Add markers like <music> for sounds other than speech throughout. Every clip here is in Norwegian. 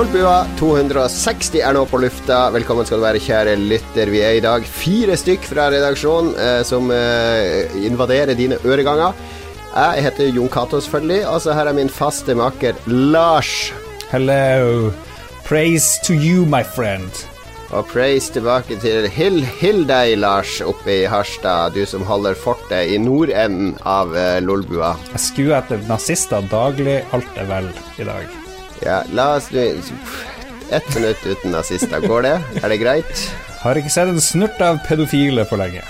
Lolbua 260 er nå på lufta. Velkommen skal du være, kjære lytter. Vi er i dag fire stykk fra redaksjonen eh, som eh, invaderer dine øreganger. Jeg heter Jon Cato, selvfølgelig. Og så her er min faste maker Lars. Hello. Praise to you, my friend. Og praise tilbake til Hill, Hill deg, Lars, oppe i Harstad. Du som holder fortet i nordenden av eh, Lolbua. Jeg skuer etter nazister daglig. Alt er vel i dag. Ja, la oss nå Ett minutt uten nazister, går det? Er det greit? Har ikke sett en snurt av pedofile for lenge.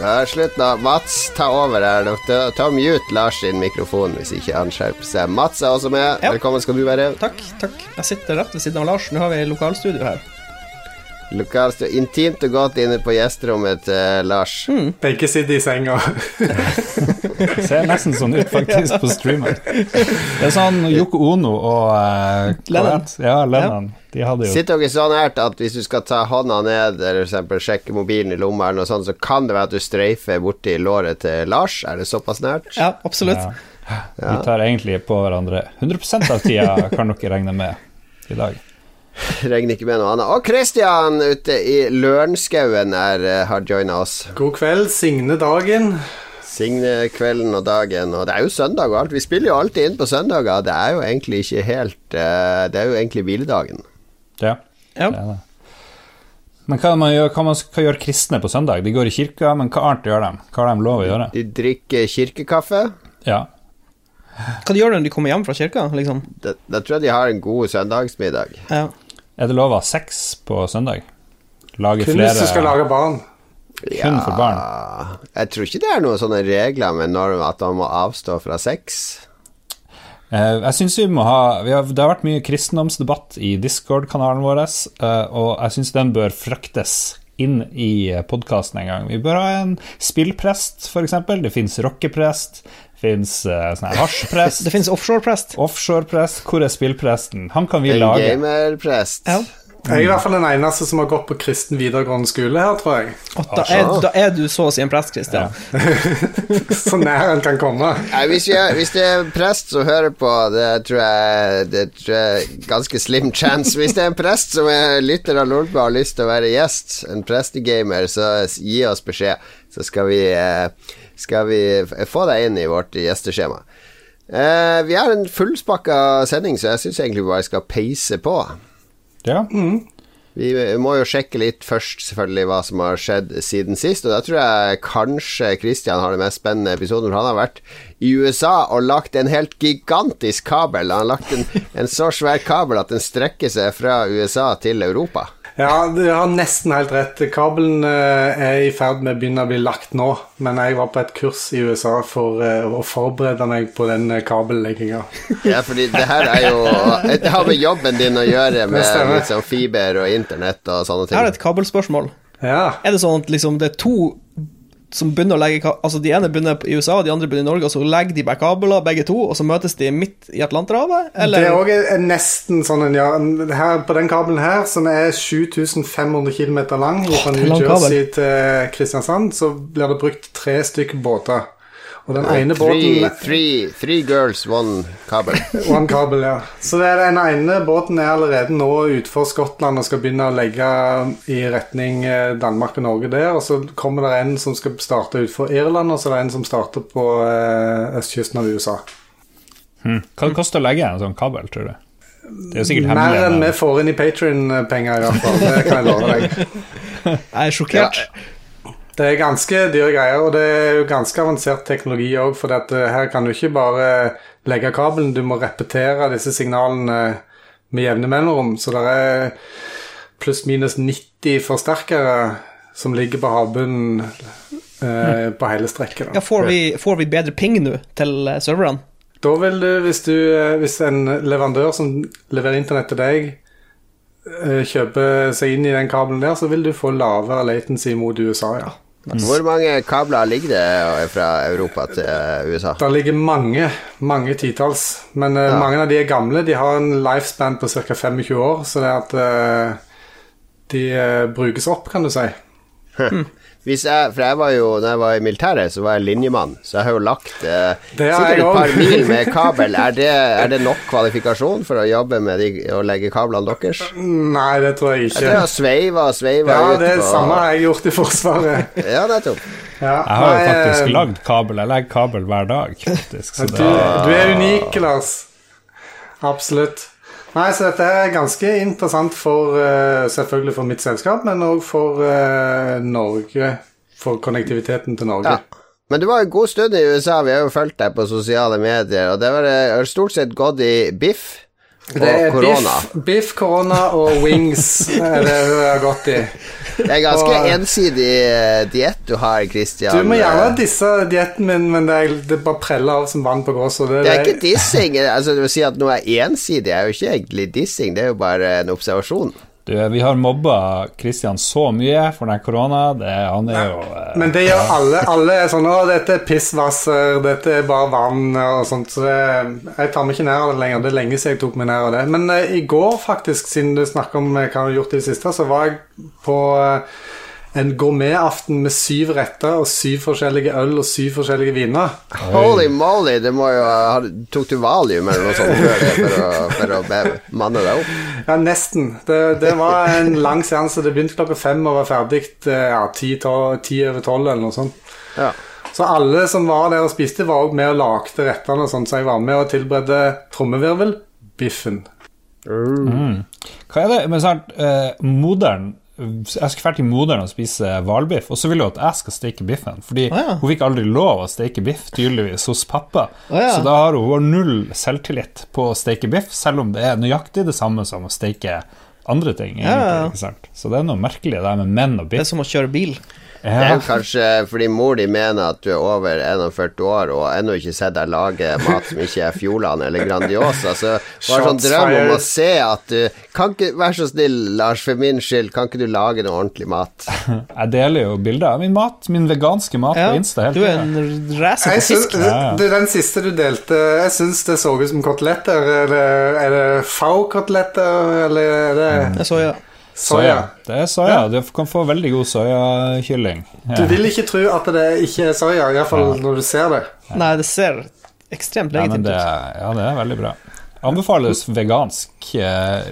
Ja, Slutt nå. Mats, ta over her. Ta, ta mute Lars sin mikrofon hvis ikke han skjerper seg. Mats er også med. Ja. Velkommen skal du være. Takk, takk. Jeg sitter rett ved siden av Lars. Nå har vi lokalstudio her. Lokalstå intimt og godt inne på gjesterommet til Lars. Begge sitter i senga. <laughs> Ser nesten sånn ut faktisk på streamen. Det er sånn Yoko Ono og uh, Lennon. Ja, Lennon. De hadde jo Sitter dere sånn nært at hvis du skal ta hånda ned, eller eksempel sjekke mobilen i lomma, eller noe sånt, så kan det være at du streifer borti låret til Lars? Er det såpass nært? Ja, absolutt. ja. Vi tar egentlig på hverandre 100% av tida, kan dere regne med i dag. <laughs> Regner ikke med noe annet. Og Christian ute i Lørenskauen eh, har joina oss. God kveld, Signe dagen. Signe kvelden og dagen, og det er jo søndag og alt. Vi spiller jo alltid inn på søndager. Det er jo egentlig ikke helt eh, Det er jo egentlig hviledagen. Ja, Ja. det er det. Men hva, man gjør, hva, man, hva gjør kristne på søndag? De går i kirka, men hva annet gjør de? Hva har de lov å gjøre? De drikker kirkekaffe. Ja. Hva de gjør når de kommer hjem fra kirka, liksom? Da, da tror jeg de har en god søndagsmiddag. Ja. Er det lov å ha sex på søndag? Lage Kun flere hvis du skal lage barn. kun for barn? Jeg tror ikke det er noen sånne regler med norm at man må avstå fra sex. Eh, jeg synes vi må ha vi har, Det har vært mye kristendomsdebatt i Discord-kanalen vår, eh, og jeg syns den bør fraktes inn i podkasten en gang. Vi bør ha en spillprest, f.eks. Det fins rockeprest. Det fins uh, sånn her hasjprest. <laughs> Det finnes offshore-prest. Offshoreprest. Hvor er spillpresten? Han kan vi En lage. gamerprest. Ja. Jeg er i hvert fall den eneste som har gått på kristen videregående skole her, tror jeg. Og da, er, da er du så å si en prest, Christian. <laughs> Så nær en kan komme. Nei, hvis, jeg, hvis det er en prest som hører på, det tror jeg Det tror jeg er ganske slim chance. Hvis det er en prest som er lytter av Lolba og har lyst til å være gjest, en prestegamer, så gi oss beskjed, så skal vi, eh, skal vi få deg inn i vårt gjesteskjema. Eh, vi har en fullspakka sending, så jeg syns egentlig vi bare skal peise på. Ja. Vi må jo sjekke litt først selvfølgelig hva som har skjedd siden sist, og da tror jeg kanskje Christian har den mest spennende episoden, for han har vært i USA og lagt en helt gigantisk kabel. Han har lagt en, en så svær kabel at den strekker seg fra USA til Europa. Ja, du har nesten helt rett. Kabelen eh, er i ferd med å begynne å bli lagt nå. Men jeg var på et kurs i USA for eh, å forberede meg på den eh, kabellegginga. <laughs> Ja, fordi det her er jo Det har med jobben din å gjøre, med liksom, fiber og internett og sånne ting. Jeg har et kabelspørsmål. Ja. Er det sånn at liksom det er to som begynner å legge Altså de ene begynner i USA, og de andre begynner i Norge, og så legger de bare kabler, begge to, og så møtes de midt i Atlanterhavet? Eller? Det er òg nesten sånn en, ja, her, På den kabelen her, som er 7500 km lang fra New. Jersey til Kristiansand, så blir det brukt tre stykker båter. Og den ene Three, båten three, three girls, one kabel. <laughs> One kabel, ja. Så det er den ene båten er allerede nå utenfor Skottland og skal begynne å legge i retning eh, Danmark og Norge der. Og så kommer det en som skal starte utenfor Irland, og så er det en som starter på eh, østkysten av USA. Hva det koster å legge en sånn kabel, tror du? Det er sikkert Mer hemmelig. enn vi får inn i Patrion-penger, i hvert fall. Det kan jeg love deg. <laughs> Jeg er sjokkert. Det er ganske dyre greier, og det er jo ganske avansert teknologi òg. For at, eh, her kan du ikke bare legge kabelen, du må repetere disse signalene med jevne mellomrom. Så det er pluss-minus 90 forsterkere som ligger på havbunnen eh, på hele strekket. Ja, får, vi, får vi bedre ping nå til eh, serverne? da vil du, hvis, du, eh, hvis en leverandør som leverer internett til deg, eh, kjøper seg inn i den kabelen der, så vil du få lavere latency mot USA, ja. Hvor mange kabler ligger det fra Europa til USA? Det ligger mange, mange titalls. Men eh, Ja. mange av de er gamle. De har en lifespan på ca. 25 år, så det er at eh, de eh, brukes opp, kan du si. Hvis jeg, For jeg var jo Når jeg var i militæret, så var jeg linjemann, så jeg har jo lagt eh, Det har sikkert et par mil med <laughs> kabel. Er det, er det nok kvalifikasjon for å jobbe med de, å legge kablene deres? Nei, det tror jeg Jeg tror jeg å har sveiva og sveiva Ja, ut det på samme har jeg gjort i Forsvaret. <laughs> Ja, nettopp. Ja. Jeg har jo faktisk eh, lagd kabel. Jeg legger kabel hver dag, faktisk. Så Du, det, du er unik, Lars. Absolutt. Nei, så dette er ganske interessant for eh, selvfølgelig for mitt selskap, men òg for eh, Norge. For konnektiviteten til Norge. Ja. Men du var en god stund i USA, vi har jo fulgt deg på sosiale medier, og det eh, har stort sett gått i biff Det er korona. biff, korona og wings er det det har gått i. Det er ganske Og- ensidig uh, diett du har, Christian. Du må gjerne Eh, disse dietten min, men det, er, det bare preller av som vann på gåsa. Det, Det er ikke dissing. Altså, vil si at noe er ensidig, er jo ikke egentlig dissing, det er jo bare en observasjon. Du, vi har mobba Kristian så mye for den korona. Det, han er jo eh, Men det gjør alle. Alle er sånn 'Å, dette er pissvasser, dette er bare vann', og sånt. Så det, jeg tar meg ikke nær av det lenger. Det er lenge siden jeg tok meg nær av det. Men eh, i går, faktisk, siden du snakker om eh, hva du har gjort i det siste, så var jeg på eh, en gourmetaften med syv retter og syv forskjellige øl og syv forskjellige viner. Holy moly, det må jo ha Tok du valium eller noe sånt for å, for å manne deg opp? Ja, nesten. Det, det var en lang seanse. Det begynte klokka fem og var ferdig eh, ja, ti, to- ti over tolv eller noe sånt. Ja. Så alle som var der og spiste, var også med og lagde rettene, og sånt, så jeg var med og tilberedte trommevirvel, biffen. Hva er det med sånn uh, moderen Jeg skal dra til moderen og spise hvalbiff, og så vil hun at jeg skal steke biffen. Fordi Ah, ja. hun fikk aldri lov å steke biff, tydeligvis, hos pappa. Ah, ja. Så da har hun, hun har null selvtillit på å steke biff, selv om det er nøyaktig det samme som å steke andre ting. Egentlig, Ja? Så det er noe merkelig det der med menn og biff. Det er som å kjøre bil. Det er jo kanskje fordi mor di mener at du er over 41 år og ennå ikke sett deg lage mat som ikke er Fjordland eller Grandiosa, så hun har sånn drøm om å se at du Kan ikke Vær så snill, Lars, for min skyld, kan ikke du lage noe ordentlig mat? <laughs> Jeg deler jo bilder av min mat, min veganske mat Ja, på Insta. Helt du er en racer på fisk. syns, Ja, ja. Den siste du delte, jeg syns det så ut som koteletter. Er det, er det fau-koteletter, eller er det Jeg så, ja. Soya? Det er soya. Du kan få veldig god soyakylling. Du vil ikke tro at det ikke er soya, iallfall når du ser det. Nei, det ser ekstremt Ja, men legitimt det, ut. ja, det er veldig bra. Anbefales vegansk eh,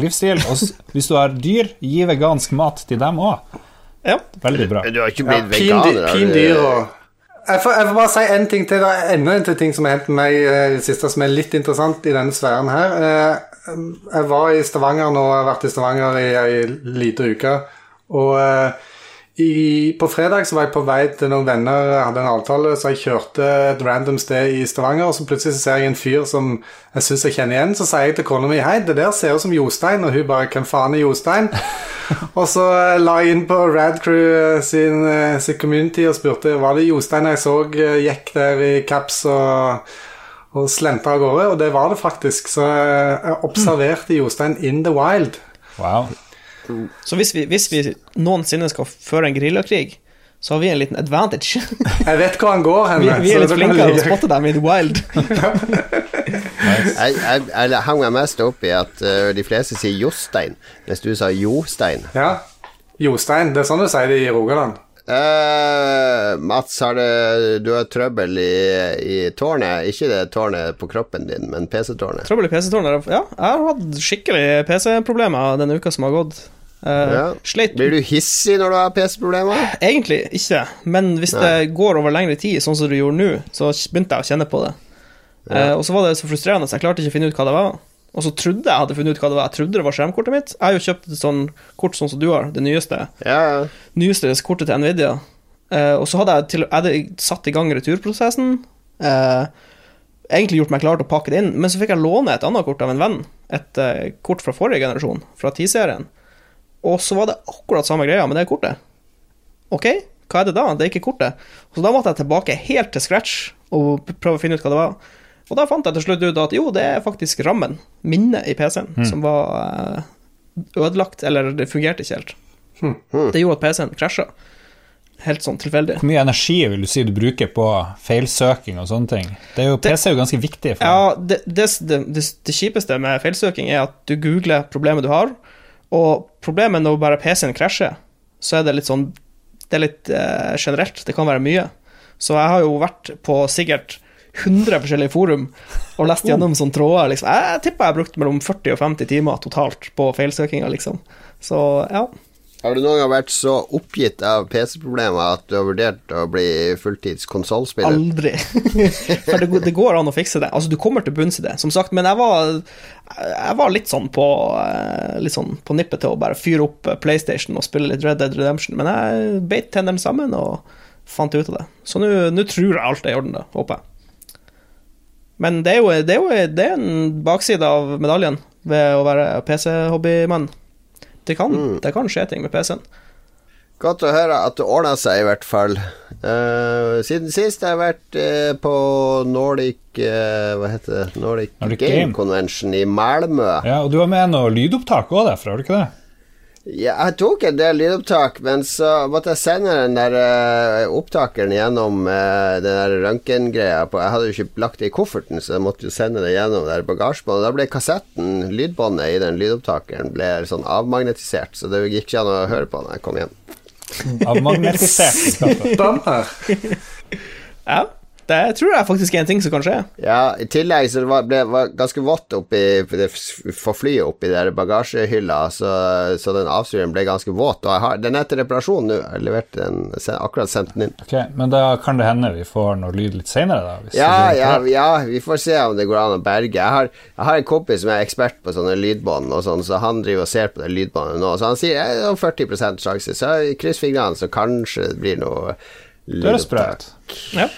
livsstil. Og hvis du har dyr, gi vegansk mat til dem òg. Ja. Veldig bra. Du har ikke blitt veganer? Pin, pin dyr og jeg får, jeg får bare si en ting til. Det er enda en ting som har hendt meg eh, i det siste, som er litt interessant i denne sfæren her. Eh, Jeg var i Stavanger nå, jeg har vært i Stavanger i ei lita uke. Og eh, i, på fredag så var jeg på vei til noen venner, jeg hadde en avtale, så jeg kjørte et random sted i Stavanger, og så plutselig så ser jeg en fyr som jeg syns jeg kjenner igjen. Så sier jeg til kona mi hei, det der ser ut som Jostein, og hun bare hvem faen er Jostein? <laughs> og så eh, la jeg inn på Radcrew sin, eh, sin community og spurte var det Jostein jeg så eh, gikk der i caps og, og slenta av gårde, og det var det faktisk. Så eh, jeg observerte Jostein in the wild. Wow. Så hvis vi, hvis vi noensinne skal føre en geriljakrig, så har vi en liten advantage. Jeg vet hvor han går hen. <laughs> Vi, vi er litt flinkere til å spotte dem i the wild. <laughs> Jeg, jeg, jeg hang meg mest opp i at uh, de fleste sier Jostein, mens du sa Jostein. Ja. Jostein. Det er sånn du sier det i Rogaland. Uh, Mats, har det, du har trøbbel i, i tårnet? Ikke det tårnet på kroppen din, men PC-tårnet. Trøbbel i PC-tårnet. Ja, jeg har hatt skikkelig PC-problemer denne uka som har gått. Eh, Ja. Blir du hissig når du har PC-problemer? egentlig ikke, men hvis Nei. det går over lengre tid, sånn som du gjorde nå, så begynte jeg å kjenne på det. Eh, og så var det så frustrerende, så jeg klarte ikke å finne ut hva det var. Og så trodde jeg hadde funnet ut hva det var. Jeg trodde det var skjermkortet mitt. Jeg har jo kjøpt et sånn kort sånn som du har, det nyeste. Ja, ja. nyeste kortet til Nvidia. Uh, og så hadde jeg, til, jeg hadde satt i gang returprosessen. Uh, egentlig gjort meg klar til å pakke det inn, men så fikk jeg låne et annet kort av en venn. Et uh, kort fra forrige generasjon, fra 10-serien. Og så var det akkurat samme greia med det kortet. Ok, hva er det da? Det er ikke kortet. Så da måtte jeg tilbake helt til scratch og prøve å finne ut hva det var. Og da fant jeg til slutt ut at jo, det er faktisk rammen, minnet i PC-en, som var eh, ødelagt, eller det fungerte ikke helt. Det gjorde at PC-en krasja. Helt sånn tilfeldig. Hvor mye energi vil du si du bruker på feilsøking og sånne ting? Det er jo, PC er jo ganske viktig for Ja, det, det, det, det, det kjipeste med feilsøking er at du googler problemet du har, og problemet når bare PC-en krasjer, så er det litt sånn Det er litt eh, generelt. Det kan være mye. Så jeg har jo vært på sikkert 100 forskjellige forum og lest gjennom sånne tråder. Liksom. Jeg, tipper jeg har brukt mellom 40 og 50 timer totalt på feilsøkinga, liksom. Så ja. Har du noen gang vært så oppgitt av PC-problemer at du har vurdert å bli fulltids konsollspiller? Aldri. <laughs> For det, det, går an å fikse det. Altså, du kommer til bunns i det, som sagt. Men jeg var, jeg var litt sånn på eh, Litt sånn på nippet til å bare fyre opp PlayStation og spille litt Red Dead Redemption, men jeg beit tennene sammen og fant ut av det. Så nå tror jeg alt er i orden, da, håper jeg. Men det er jo, det er jo det er en bakside av medaljen ved å være PC-hobbymann. Det kan, mm. det kan skje ting med PC-en. Godt å høre at det ordna seg, i hvert fall. Uh, siden sist har jeg vært uh, på Nordic uh, Hva heter det? Nordic, Nordic Game, Game, Convention i Malmö. Ja, Og du var med noe lydopptak òg derfra, har du ikke det? Ja, jeg tok en del lydopptak, men så måtte jeg sende den der uh, opptakeren gjennom uh, den der røntgengreia Jeg hadde jo ikke lagt det i kofferten, så jeg måtte jo sende det gjennom der bagasjebåndet. Da ble kassetten, lydbåndet i den lydopptakeren, ble sånn avmagnetisert, så det gikk ikke an å høre på når jeg kom hjem. Avmagnetisert? ja. Det tror jeg faktisk er en ting som kan skje. Ja, i tillegg så det ble det ganske vått oppi for flyet oppi der bagasjehylla, så, så den avstyreren ble ganske våt. Og jeg har, den er til reparasjon nå. Jeg leverte den, akkurat sendt den inn. Ok, Men da kan det hende vi får noe lyd litt seinere, da? Ja, ja, ja, vi får se om det går an å berge. Jeg har, jeg har en kompis som er ekspert på sånne lydbånd og sånn, så han driver og ser på det lydbåndet nå. Så han sier det er 40 sjanse, så kryss fingrene, så kanskje det blir noe lydopptak. Ja.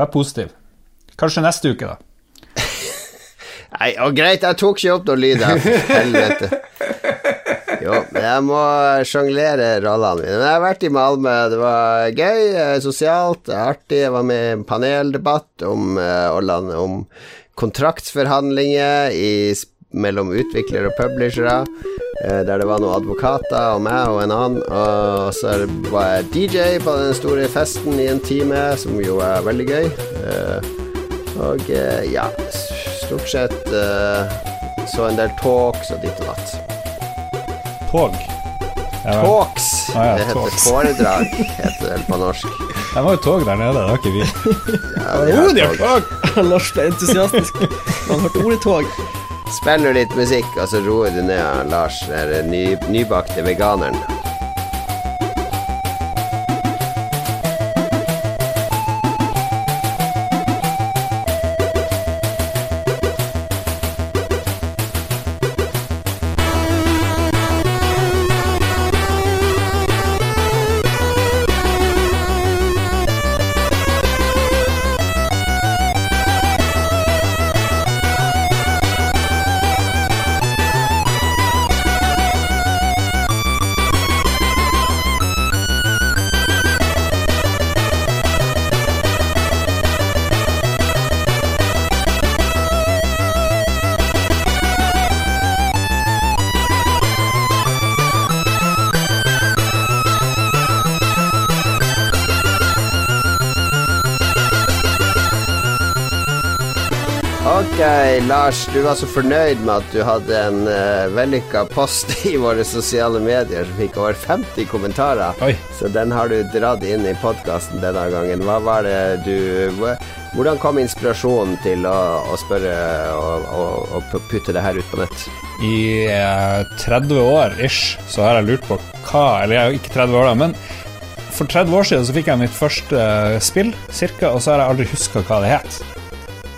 Vær positiv. Kanskje neste uke, da. <laughs> Nei, og greit, jeg tok ikke opp noe lyd jeg Helvete. Jo, men jeg må sjonglere rollene mine. Men jeg har vært i Malmö. Det var gøy, eh, sosialt, artig. Jeg var med i en paneldebatt om, eh, om kontraktsforhandlinger i mellom utviklere og publishere. Eh, der det var noen advokater og meg og en annen. Og så var jeg DJ på den store festen i en time, som jo er veldig gøy. Eh, og eh, ja, stort sett så en del talks og ditt og datt. Tog? Talks. Ah, ja, det heter talks. foredrag, <laughs> heter det på norsk. Det var jo tog der nede, det har ikke vi. Ja, vi har tog. <laughs> Lars ble entusiastisk. Han hørte ordet tog. Spiller litt musikk, og så roer du ned Lars, den nybakte veganeren. Lars, du var så fornøyd med at du hadde en uh, vellykka post <laughs> i våre sosiale medier som fikk over 50 kommentarer. Oi. Så den har du dratt inn i podkasten denne gangen. Hva var det du Hvordan kom inspirasjonen til å, å spørre og, og, og, putte det her ut på nett? I uh, eh, 30 år ish så har jeg lurt på hva Eller jeg er ikke 30 år, da, men for 30 år siden så fikk jeg mitt første uh, spill, cirka, og så har jeg aldri huska hva det het.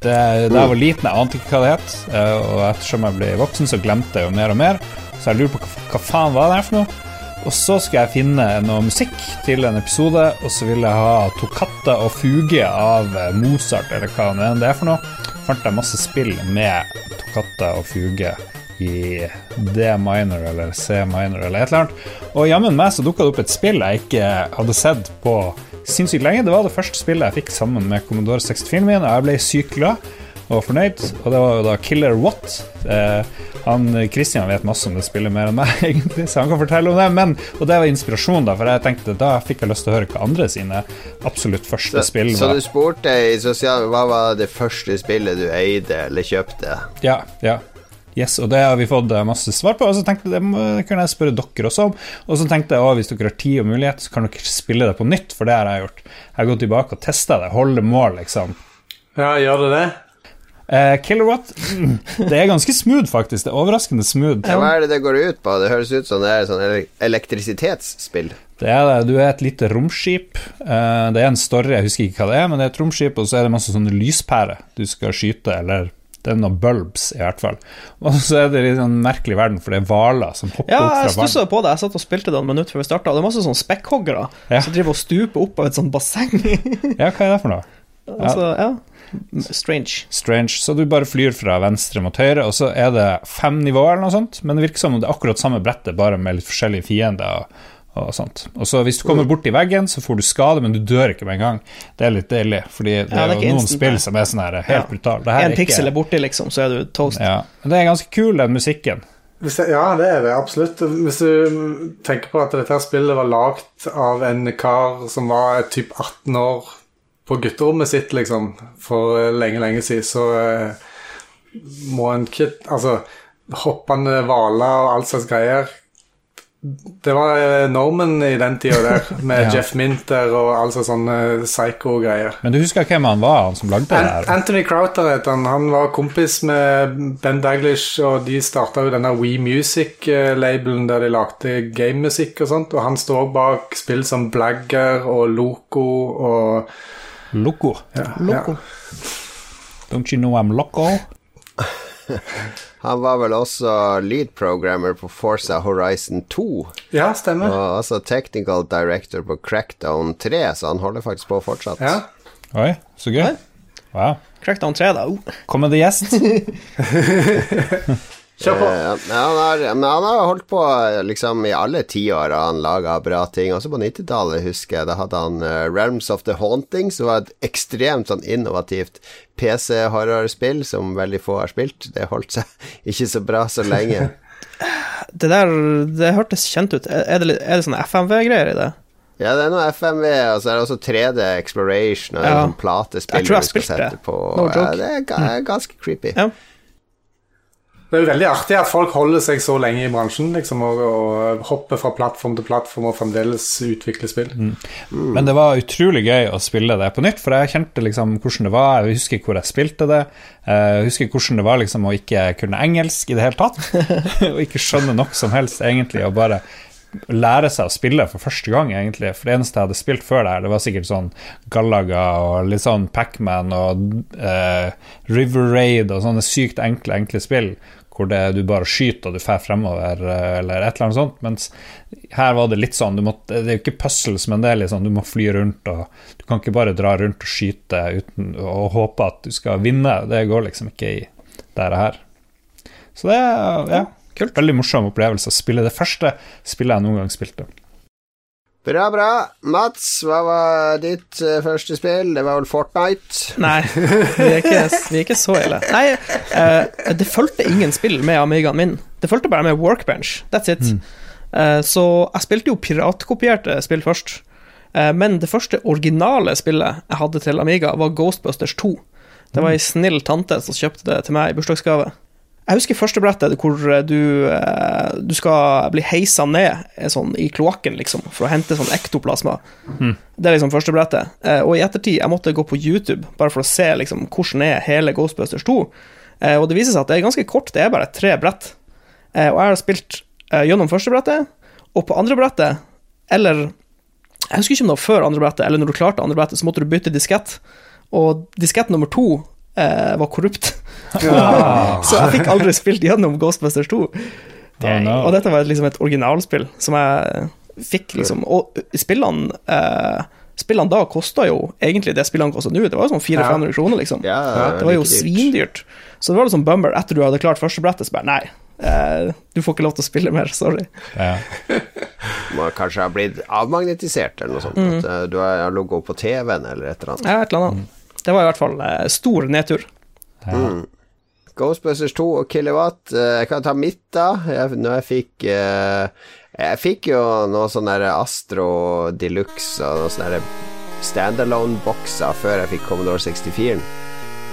Det, da jeg var liten, jeg ante ikke hva det het, eh, og ettersom jeg ble voksen, så glemte jeg jo mer og mer. Så jeg lurer på hva, faen var det her for noe? Og så skulle jeg finne noe musikk til en episode, og så ville jeg ha Toccata og Fuge av eh, Mozart, eller hva det er for noe. Fant jeg masse spill med Toccata og Fuge i D minor eller C minor eller et eller annet. Og jammen meg så dukka det opp et spill jeg ikke hadde sett på sinnssykt lenge. Det var det første spillet jeg fikk sammen med Commodore 64-en min, og jeg ble sykt glad og fornøyd. Og det var jo da Killer What. Eh, han Christian vet masse om det spillet mer enn meg, <laughs> egentlig, så han kan fortelle om det. Men, og det var inspirasjon, da, for jeg tenkte da fikk jeg lyst til å høre hva andre sine absolutt første så, spill var. Så du spurte i sosial hva var det første spillet du eide eller kjøpte? Ja, ja. Yes, og det har vi fått eh, masse svar på. Og så tenkte jeg det, må, det jeg spørre dere også om. Og så tenkte jeg å, hvis dere har tid og mulighet, så kan dere spille det på nytt, for det har jeg gjort. Jeg har gått tilbake og testa det, holde mål, liksom. Ja, gjør det det? Uh, Kilowatt, mm, <laughs> det er ganske smooth, faktisk. Det er overraskende smooth. Ja, hva er det det går ut på? Det høres ut som det er sånn ele- elektrisitetsspill. Det er det. Du er et lite romskip. Uh, det er en story, jeg husker ikke hva det er, men det er et romskip, og så er det masse sånne lyspærer du skal skyte, eller det er noen bulbs, i hvert fall. Og så er det litt sånn merkelig verden, for det er hvaler som hopper Ja, opp jeg fra vann. stussa på det. Jeg satt og spilte det noen minutter før vi starta. Det er masse sånn spekkhoggere Ja. som driver og stuper opp av et sånt basseng. <laughs> Ja, hva er det for noe? <laughs> altså, ja. Strange. Strange. Så du bare flyr fra venstre mot høyre, og så er det fem nivåer eller noe sånt, men det virker som om det er akkurat samme brettet, bare med litt forskjellige fiender. og og sånt. Og så Hvis du kommer bort i veggen, så får du skade, men du dør ikke med en gang. Det er litt deilig, fordi det Ja, det er jo noen instant, spill som er sånn her helt Ja. brutale. En er ikke- piksel er borti, liksom, så er du toast. Ja. Men det er ganske kul, den musikken. Hvis jeg, ja, det er det absolutt. Hvis du tenker på at dette spillet var lagd av en kar som var typ 18 år på gutterommet sitt, liksom, for lenge, lenge siden, så eh, må en ikke Altså, hoppende hvaler og all slags greier Det var normen Norman i den tida der, med <laughs> Ja. Jeff Minter og altså sånne psycho-greier. Men du husker hvem han var, han som lagde det der? her? Anthony Crowther het han. Han var kompis med Ben Daglish, og de starta jo denne We Music-labelen der de lagde gamemusikk og sånt. Og han står bak spill som Blagger og Loco og Loco. ja, Loco. Don't you know I'm loco? <laughs> Han var vel også lead programmer på Forza Horizon 2. Ja, stemmer. Og også technical director på Crackdown 3, så han holder faktisk på fortsatt. Ja. Oi, så gøy. Wow. Crackdown 3, da. Oh. Kommende gjest. Kjør på. Eh, men han har, men han har holdt på liksom i alle tiår og han laga bra ting. Også på 90-tallet, husker jeg. Da hadde han uh, Realms of the Haunting, som var et ekstremt sånn innovativt PC-horrorspill som veldig få har spilt. Det holdt seg <laughs> ikke så bra så lenge. <laughs> Det der Det hørtes kjent ut. Er det, er det sånne FMV-greier i det? Ja, det er noe FMV, og så er det også 3D Exploration og Ja. sånn platespill du skal sette det. på. No ja, det er ga ganske creepy. Ja. Det er jo veldig artig at folk holder seg så lenge i bransjen liksom, og, og hopper fra plattform til plattform og fremdeles utvikler spill. Men det var utrolig gøy å spille det på nytt, for jeg kjente liksom hvordan det var. Jeg husker hvor jeg spilte det. Eh, Jeg husker hvordan det var liksom å ikke kunne engelsk i det hele tatt. <laughs> og ikke skjønne noe som helst, egentlig, og bare lære seg å spille for første gang, egentlig. For det eneste jeg hadde spilt før det det var sikkert sånn Galaga og litt sånn Pacman og eh, River Raid og sånne sykt enkle, enkle spill. Hvor det, du bare skyter og du fer fremover, eh, eller et eller annet sånt. Mens her var det litt sånn du måtte, Det er jo ikke puzzles, men det er litt sånn du må fly rundt, og du kan ikke bare dra rundt og skyte uten å håpe at du skal vinne. Det går liksom ikke i det her. Så det er ja, kult. Veldig morsom opplevelse å spille det første spillet jeg noen gang spilte. Bra, bra. Mats, hva var ditt uh, første spill? Det var vel Fortnite? Nei, vi er ikke, vi er ikke så ille. Nei, uh, det fulgte ingen spill med Amigaen min. Det fulgte bare med Workbench. That's it. Eh, så jeg spilte jo piratkopierte spill først. Eh, men det første originale spillet jeg hadde til Amiga, var Ghostbusters 2. Det var ei snill tante som kjøpte det til meg i bursdagsgave. Jeg husker første brettet hvor du, eh, du skal bli heisa ned eh, sånn, i kloakken, liksom, for å hente sånn ektoplasma. Det er liksom første brettet. Eh, og i ettertid, jeg måtte gå på YouTube bare for å se liksom, hvordan er hele Ghostbusters 2. Eh, og det viser seg at det er ganske kort, det er bare tre brett. Eh, og jeg har spilt eh, gjennom første brettet, og på andre brettet, eller Jeg husker ikke om det var før andre brettet, eller når du klarte andre brettet, så måtte du bytte diskett. Og diskett nummer to eh, var korrupt. Så jeg fikk aldri spilt gjennom Ghostbusters 2. Oh, no. Og dette var liksom et originalspill som jeg fikk, liksom. Og spillene eh, Spillene da kosta jo egentlig det spillene koster nå. Det var jo sånn 400-500 kroner, liksom. Ja, det var jo svindyrt. Så det var liksom bummer etter du hadde klart første brettet, så bare nei. eh, du får ikke lov til å spille mer, sorry. Ja. <laughs> Må kanskje ha blitt avmagnetisert eller noe sånt. Mm. At eh, du har ligget på TV-en eller et eller annet. Ja, et eller annet. Det var i hvert fall eh, stor nedtur. Ja. Mm. Ghostbusters 2 og Kilowatt. eh, Jeg kan ta mitt, da. Jeg, når jeg fikk eh, Jeg fikk jo noe sånn Astro Deluxe og noen sånne standalone-bokser før jeg fikk Commodore 64.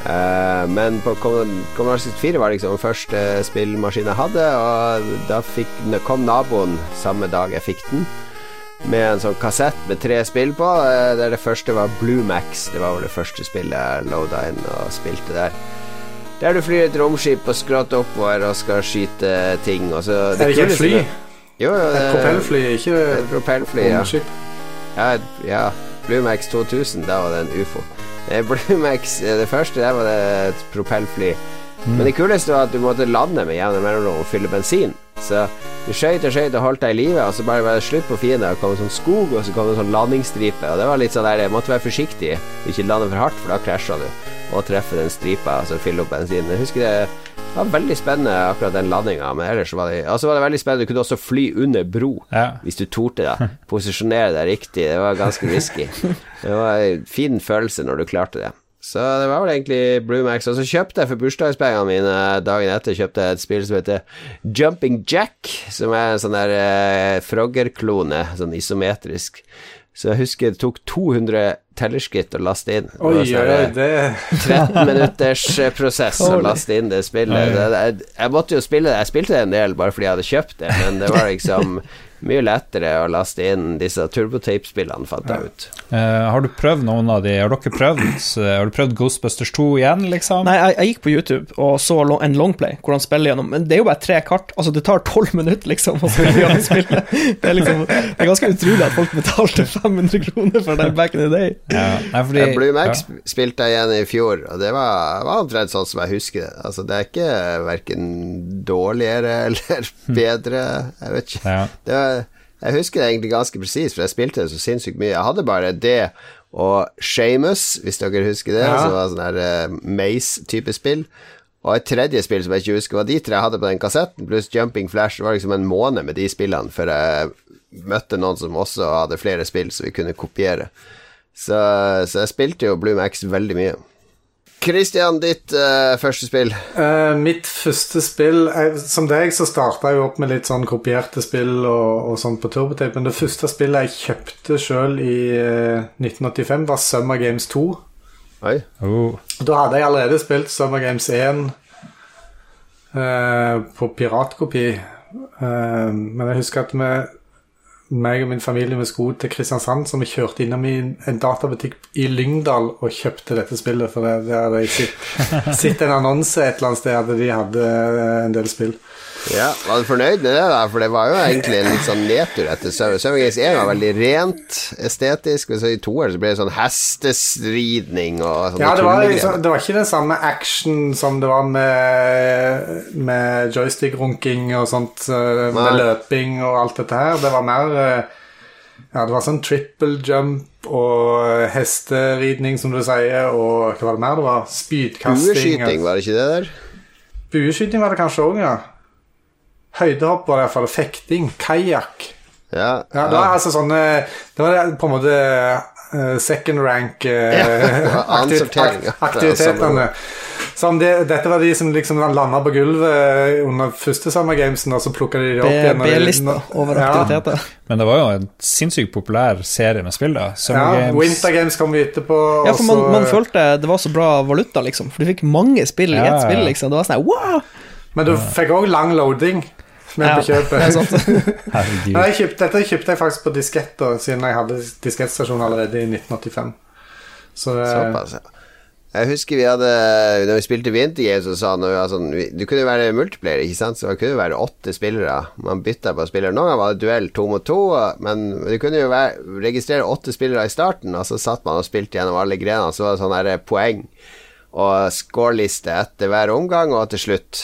Eh, men på Commodore Commodore 64 var liksom første spillmaskinen jeg hadde, og da fikk, kom naboen samme dag jeg fikk den. Med en sånn kassett med tre spill på. Der det første var Blue Max. Det var vel det første spillet jeg loada inn og spilte der. Der du flyr et romskip og skrått oppover og skal skyte ting. Og så, Er det ikke et fly? Jo, jo, det Et propellfly, ikke et propellfly, ja. romskip. Ja, ja. Blue Max 2000, da var det en ufo. Eh, Blue Max, eh, det første, der var det et propellfly. Men det kuleste var at du måtte lande med jevne mellomrom og fylle bensin. Så du skøyt og skøyt og holdt deg i live, og så bare var det slutt på fiender. Det kom en sånn skog, og så kom det en sånn landingsstripe. Og det var litt sånn der, jeg måtte være forsiktig, ikke lande for hardt, for da krasja du. Og treffe den stripa, altså fylle opp bensinen. Jeg husker det var veldig spennende, akkurat den landinga, men ellers var det Og så var det veldig spennende, du kunne også fly under bro. Ja. Hvis du torde, da. Posisjonere deg riktig. Det var ganske risky. <laughs> Det var en fin følelse når du klarte det. Så det var vel egentlig Blue Max. Og så kjøpte jeg for bursdagspengene mine dagen etter kjøpte jeg et spill som heter Jumping Jack, som er en sånn der eh, Frogger-klone, sånn isometrisk. Så jeg husker det tok 200 tellerskritt å laste inn. Det var Oi, sånn oi, det 13 minutters eh, prosess å laste inn det spillet. Jeg måtte jo spille det. Jeg spilte det en del bare fordi jeg hadde kjøpt det, men det var liksom mye lettere å laste inn disse turbotape-spillene, fant jeg ut. Uh, har du prøvd noen av de? Har dere prøvd eh, Har du prøvd Ghostbusters 2 igjen, liksom? Nei, jeg, jeg gikk på YouTube og så en longplay hvor han spiller gjennom Men det er jo bare tre kart. Altså, det tar tolv minutter, liksom, å spille gjennom <laughs> spillet. Det er liksom Det er ganske utrolig at folk betalte 500 kroner for det back in the day. Ja, nei, fordi, Blue Max ja. spilte jeg igjen i fjor, og det var, var omtrent sånn som jeg husker det. Altså, det er ikke verken dårligere <laughs> eller bedre, jeg vet ikke. Ja. Det var, jeg husker det egentlig ganske presis, for jeg spilte det så sinnssykt mye. Jeg hadde bare det og Shamus, hvis dere husker det, Ja. som var sånn her uh, Maze-type spill. Og et tredje spill som jeg ikke husker, var de tre jeg hadde på den kassetten, pluss Jumping Flash. Det var liksom en måned med de spillene før jeg møtte noen som også hadde flere spill, som vi kunne kopiere. Så, så jeg spilte jo Bloom X veldig mye. Christian, ditt uh, første spill? Uh, mitt første spill jeg, Som deg så starta jeg opp med litt sånn kopierte spill og, og sånn på turbotape, men det første spillet jeg kjøpte sjøl i uh, 1985, var Summer Games 2. Oi. Oh. Da hadde jeg allerede spilt Summer Games 1 eh, på piratkopi, eh, men jeg husker at vi meg og min familie vi skulle til Kristiansand, så vi kjørte innom i en databutikk i Lyngdal og kjøpte dette spillet. For det, hadde jeg sett, en annonse et eller annet sted at de hadde eh, en del spill. Ja, Var du fornøyd med det, da? For det var jo egentlig en litt sånn nedtur etter Summer Games 1 var veldig rent estetisk, men så i toeren så ble det sånn hestestridning og Ja, det var, liksom, det var ikke den samme action som det var med, med joystick-runking og sånt, eh, med Nei. løping og alt dette her. Det var mer eh, Ja, det var sånn triple jump og hesteridning, som du sier, og hva var det mer det var? Spydkasting. Bueskyting, var det ikke det der? Bueskyting var det kanskje òg, ja. Høydehopp var det iallfall. Fekting. Kajakk. Ja. Ja, det var altså sånne Det var på en måte eh, second rank Ja, <laughs> annensortering, ja. aktivitetene. Som det, dette var de som liksom landa på gulvet under første Summer Gamesen, og så plukka de det opp igjen. B-lista over Ja. aktiviteter. Men det var jo en sinnssykt populær serie med spill, da. Summer Ja, Games. Winter Games kom vi etterpå. Ja, for man, man følte det var så bra valuta, liksom. For du fikk mange spill i Ja, ett spill, liksom. Det var sånn wow! Men du fikk òg lang loading med Ja, på kjøpet. <laughs> Nei, jeg kjøpte, dette kjøpte jeg faktisk på disketter, siden jeg hadde diskettstasjon allerede i 1985. Så det, Såpass, ja. Jeg husker vi hadde Når vi spilte Winter så sa han sånn, Du kunne være multiplayer, ikke sant? Så det kunne være åtte spillere. Man bytta på spillere. Noen ganger var det duell to mot to, men det kunne jo være, registrere åtte spillere i starten, og så satt man og spilte gjennom alle grenene, så var det sånn poeng og scoreliste etter hver omgang, og til slutt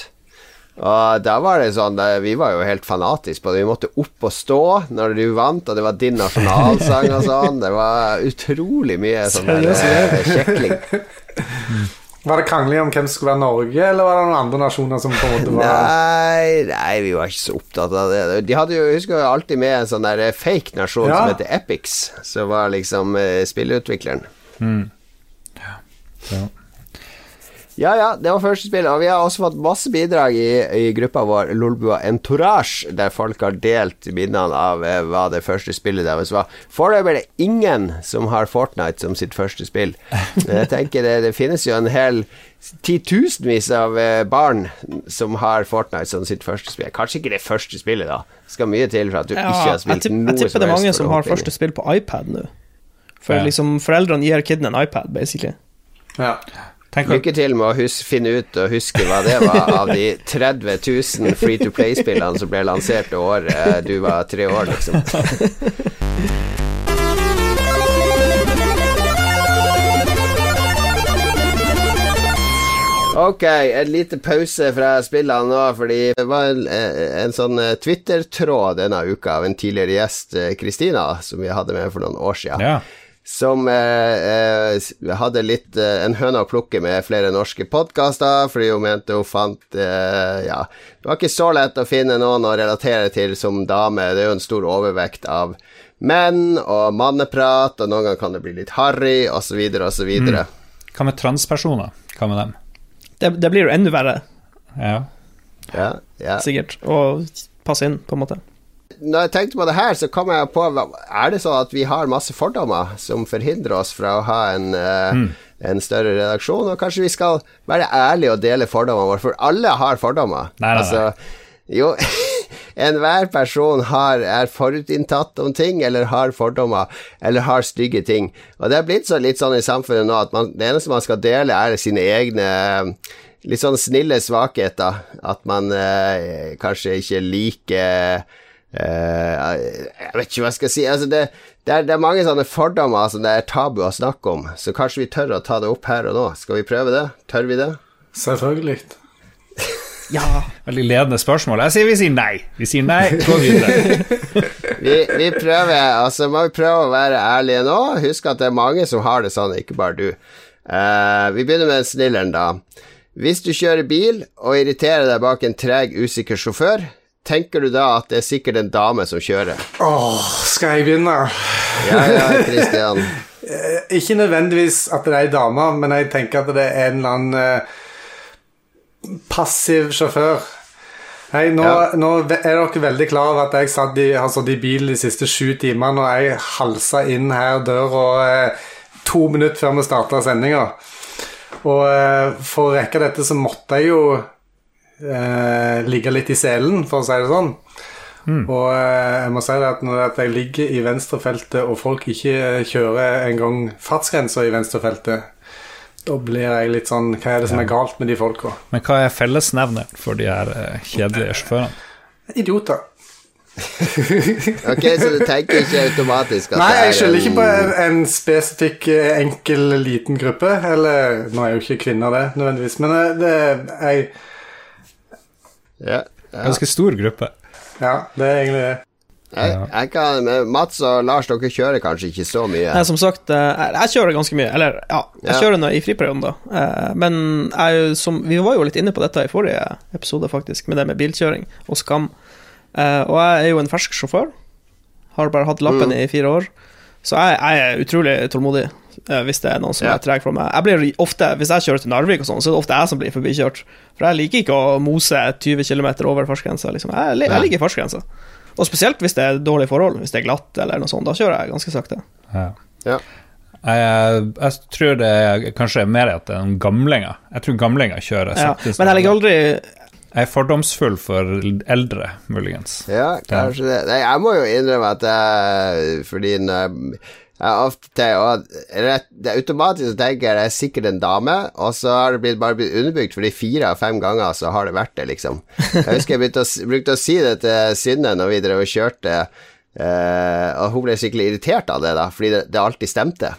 og da var det sånn Vi var jo helt fanatiske på det. Vi måtte opp og stå når du vant, og det var din nasjonalsang og sånn. Det var utrolig mye sånn eh, kjekling. <laughs> Var det krangling om hvem som skulle være Norge, eller var det noen andre nasjoner som på en måte var Nei, nei, vi var ikke så opptatt av det. De hadde jo, husker jo alltid med en sånn der fake nasjon Ja. som heter Epix, som var liksom spillutvikleren. Mm. Ja. Ja, ja, ja, det var første spill, og vi har også fått masse bidrag i, i gruppa vår Lolbua Entourage, der folk har delt minnene av eh, hva det første spillet deres var. Foreløpig er det ingen som har Fortnite som sitt første spill. Men jeg tenker det, det finnes jo en hel titusenvis av eh, barn som har Fortnite som sitt første spill. Kanskje ikke det første spillet, da. Det skal mye til for at du ikke har spilt noe som helst. jeg tipper det er mange som har første spill på iPad nå. For Ja. liksom, foreldrene gir kiden en iPad, basically. Ja. Lykke til med å hus finne ut og huske hva det var av de 30 000 Free to Play-spillene som ble lansert det året eh, du var tre år, liksom. Ok, en liten pause fra spillene nå, fordi det var en, eh, en sånn eh, Twitter-tråd denne uka av en tidligere gjest, Kristina, som vi hadde med for noen år siden Ja. Som eh, eh, hadde litt eh, en høne å plukke med flere norske podkaster, fordi hun mente hun fant eh, Ja, det var ikke så lett å finne noen å relatere til som dame. Det er jo en stor overvekt av menn og manneprat, og noen ganger kan det bli litt harry, osv., osv. Mm. Hva med transpersoner? Hva med dem? Det, det blir jo enda verre, Ja. Ja, ja. sikkert, å passe inn, på en måte. Når jeg tenkte på det her, så kom jeg på Er det sånn at vi har masse fordommer som forhindrer oss fra å ha en, mm. en større redaksjon? Og kanskje vi skal være ærlige og dele fordommene våre, for alle har fordommer. Nei, nei, nei. Altså, jo <laughs> Enhver person har, er forutinntatt om ting, eller har fordommer, eller har stygge ting. Og det er blitt så, litt sånn i samfunnet nå at man, det eneste man skal dele, er sine egne litt sånn snille svakheter. At man eh, kanskje ikke liker eh, Jeg vet ikke hva jeg skal si. Altså det, det, er, det er mange sånne fordommer som det er tabu å snakke om, så kanskje vi tør å ta det opp her og nå. Skal vi prøve det? Tør vi det? Selvfølgelig. Ja. Veldig ledende spørsmål. Jeg sier vi sier nei. Vi sier nei, gå videre. <laughs> Vi, vi prøver, altså må vi prøve å være ærlige nå. Husk at det er mange som har det sånn, ikke bare du. Uh, vi begynner med snilleren, da. Hvis du kjører bil og irriterer deg bak en treg, usikker sjåfør, tenker du da at det er sikkert en dame som kjører? Åh, skal jeg begynne? Ja, ja, Christian. <laughs> Ikke nødvendigvis at det er ei dame, men jeg tenker at det er en eller annen eh, passiv sjåfør. Hei, nå, Ja. nå er dere veldig klar over at jeg satt i, satt i bil de siste sju timene, og jeg halsa inn her døra eh, to minutter før vi starta sendinga. Og eh, for å rekke dette så måtte jeg jo eh, ligge litt i selen, for å si det sånn. Og eh, jeg må si det at når jeg ligger i venstrefeltet, og folk ikke kjører engang fartsgrensa i venstrefeltet, da blir jeg litt sånn Hva er det som er galt med de folka? Men hva er fellesnevneren for de her eh, kjedelige sjåførene? Idioter. <laughs> Ok, så du tenker ikke automatisk at Nei, er jeg skylder ikke på en en, spesifikk, eh, enkel, liten gruppe. Eller Nå er jo ikke kvinner det, nødvendigvis, men eh, det jeg, ja, ja. Ganske stor gruppe. Ja, det er egentlig det. Jeg, jeg kan, Mats og Lars, dere kjører kanskje ikke så mye? Nei, som sagt, eh, jeg, jeg kjører ganske mye. Eller, ja, jeg Ja. kjører nå i friperioden, da. Eh, Men jeg, som, vi var jo litt inne på dette i forrige episode, faktisk, med det med bilkjøring og skam. Eh, Og jeg er jo en fersk sjåfør. Har bare hatt lappen Mm. i fire år. Så jeg, jeg er utrolig tålmodig eh, hvis det er noen som Ja. er treg for meg. Jeg blir ofte, Hvis jeg kjører til Narvik, og sånn, så er det ofte jeg som blir forbikjørt. For jeg liker ikke å mose 20 km over fartsgrensa. Liksom. Jeg, jeg liker fartsgrensa. Og spesielt hvis det er dårlige forhold, hvis det er glatt eller noe sånt. Da kjører jeg ganske sakte. Ja. Ja. Jeg, jeg tror det er kanskje mer at det er noen gamlinger. Jeg tror gamlinger kjører Ja. Men jeg ligger aldri Jeg er fordomsfull for eldre, muligens. Ja, kanskje det. Nei, jeg må jo innrømme at jeg Fordi når jeg, og rett, Automatisk så tenker jeg det er sikkert en dame, og så har det blitt, bare blitt underbygd, fordi fire av fem ganger så har det vært det, liksom. Jeg husker jeg å, brukte å si det til Synne når vi drev og kjørte, eh, og hun ble skikkelig irritert av det, da, fordi det, det alltid stemte.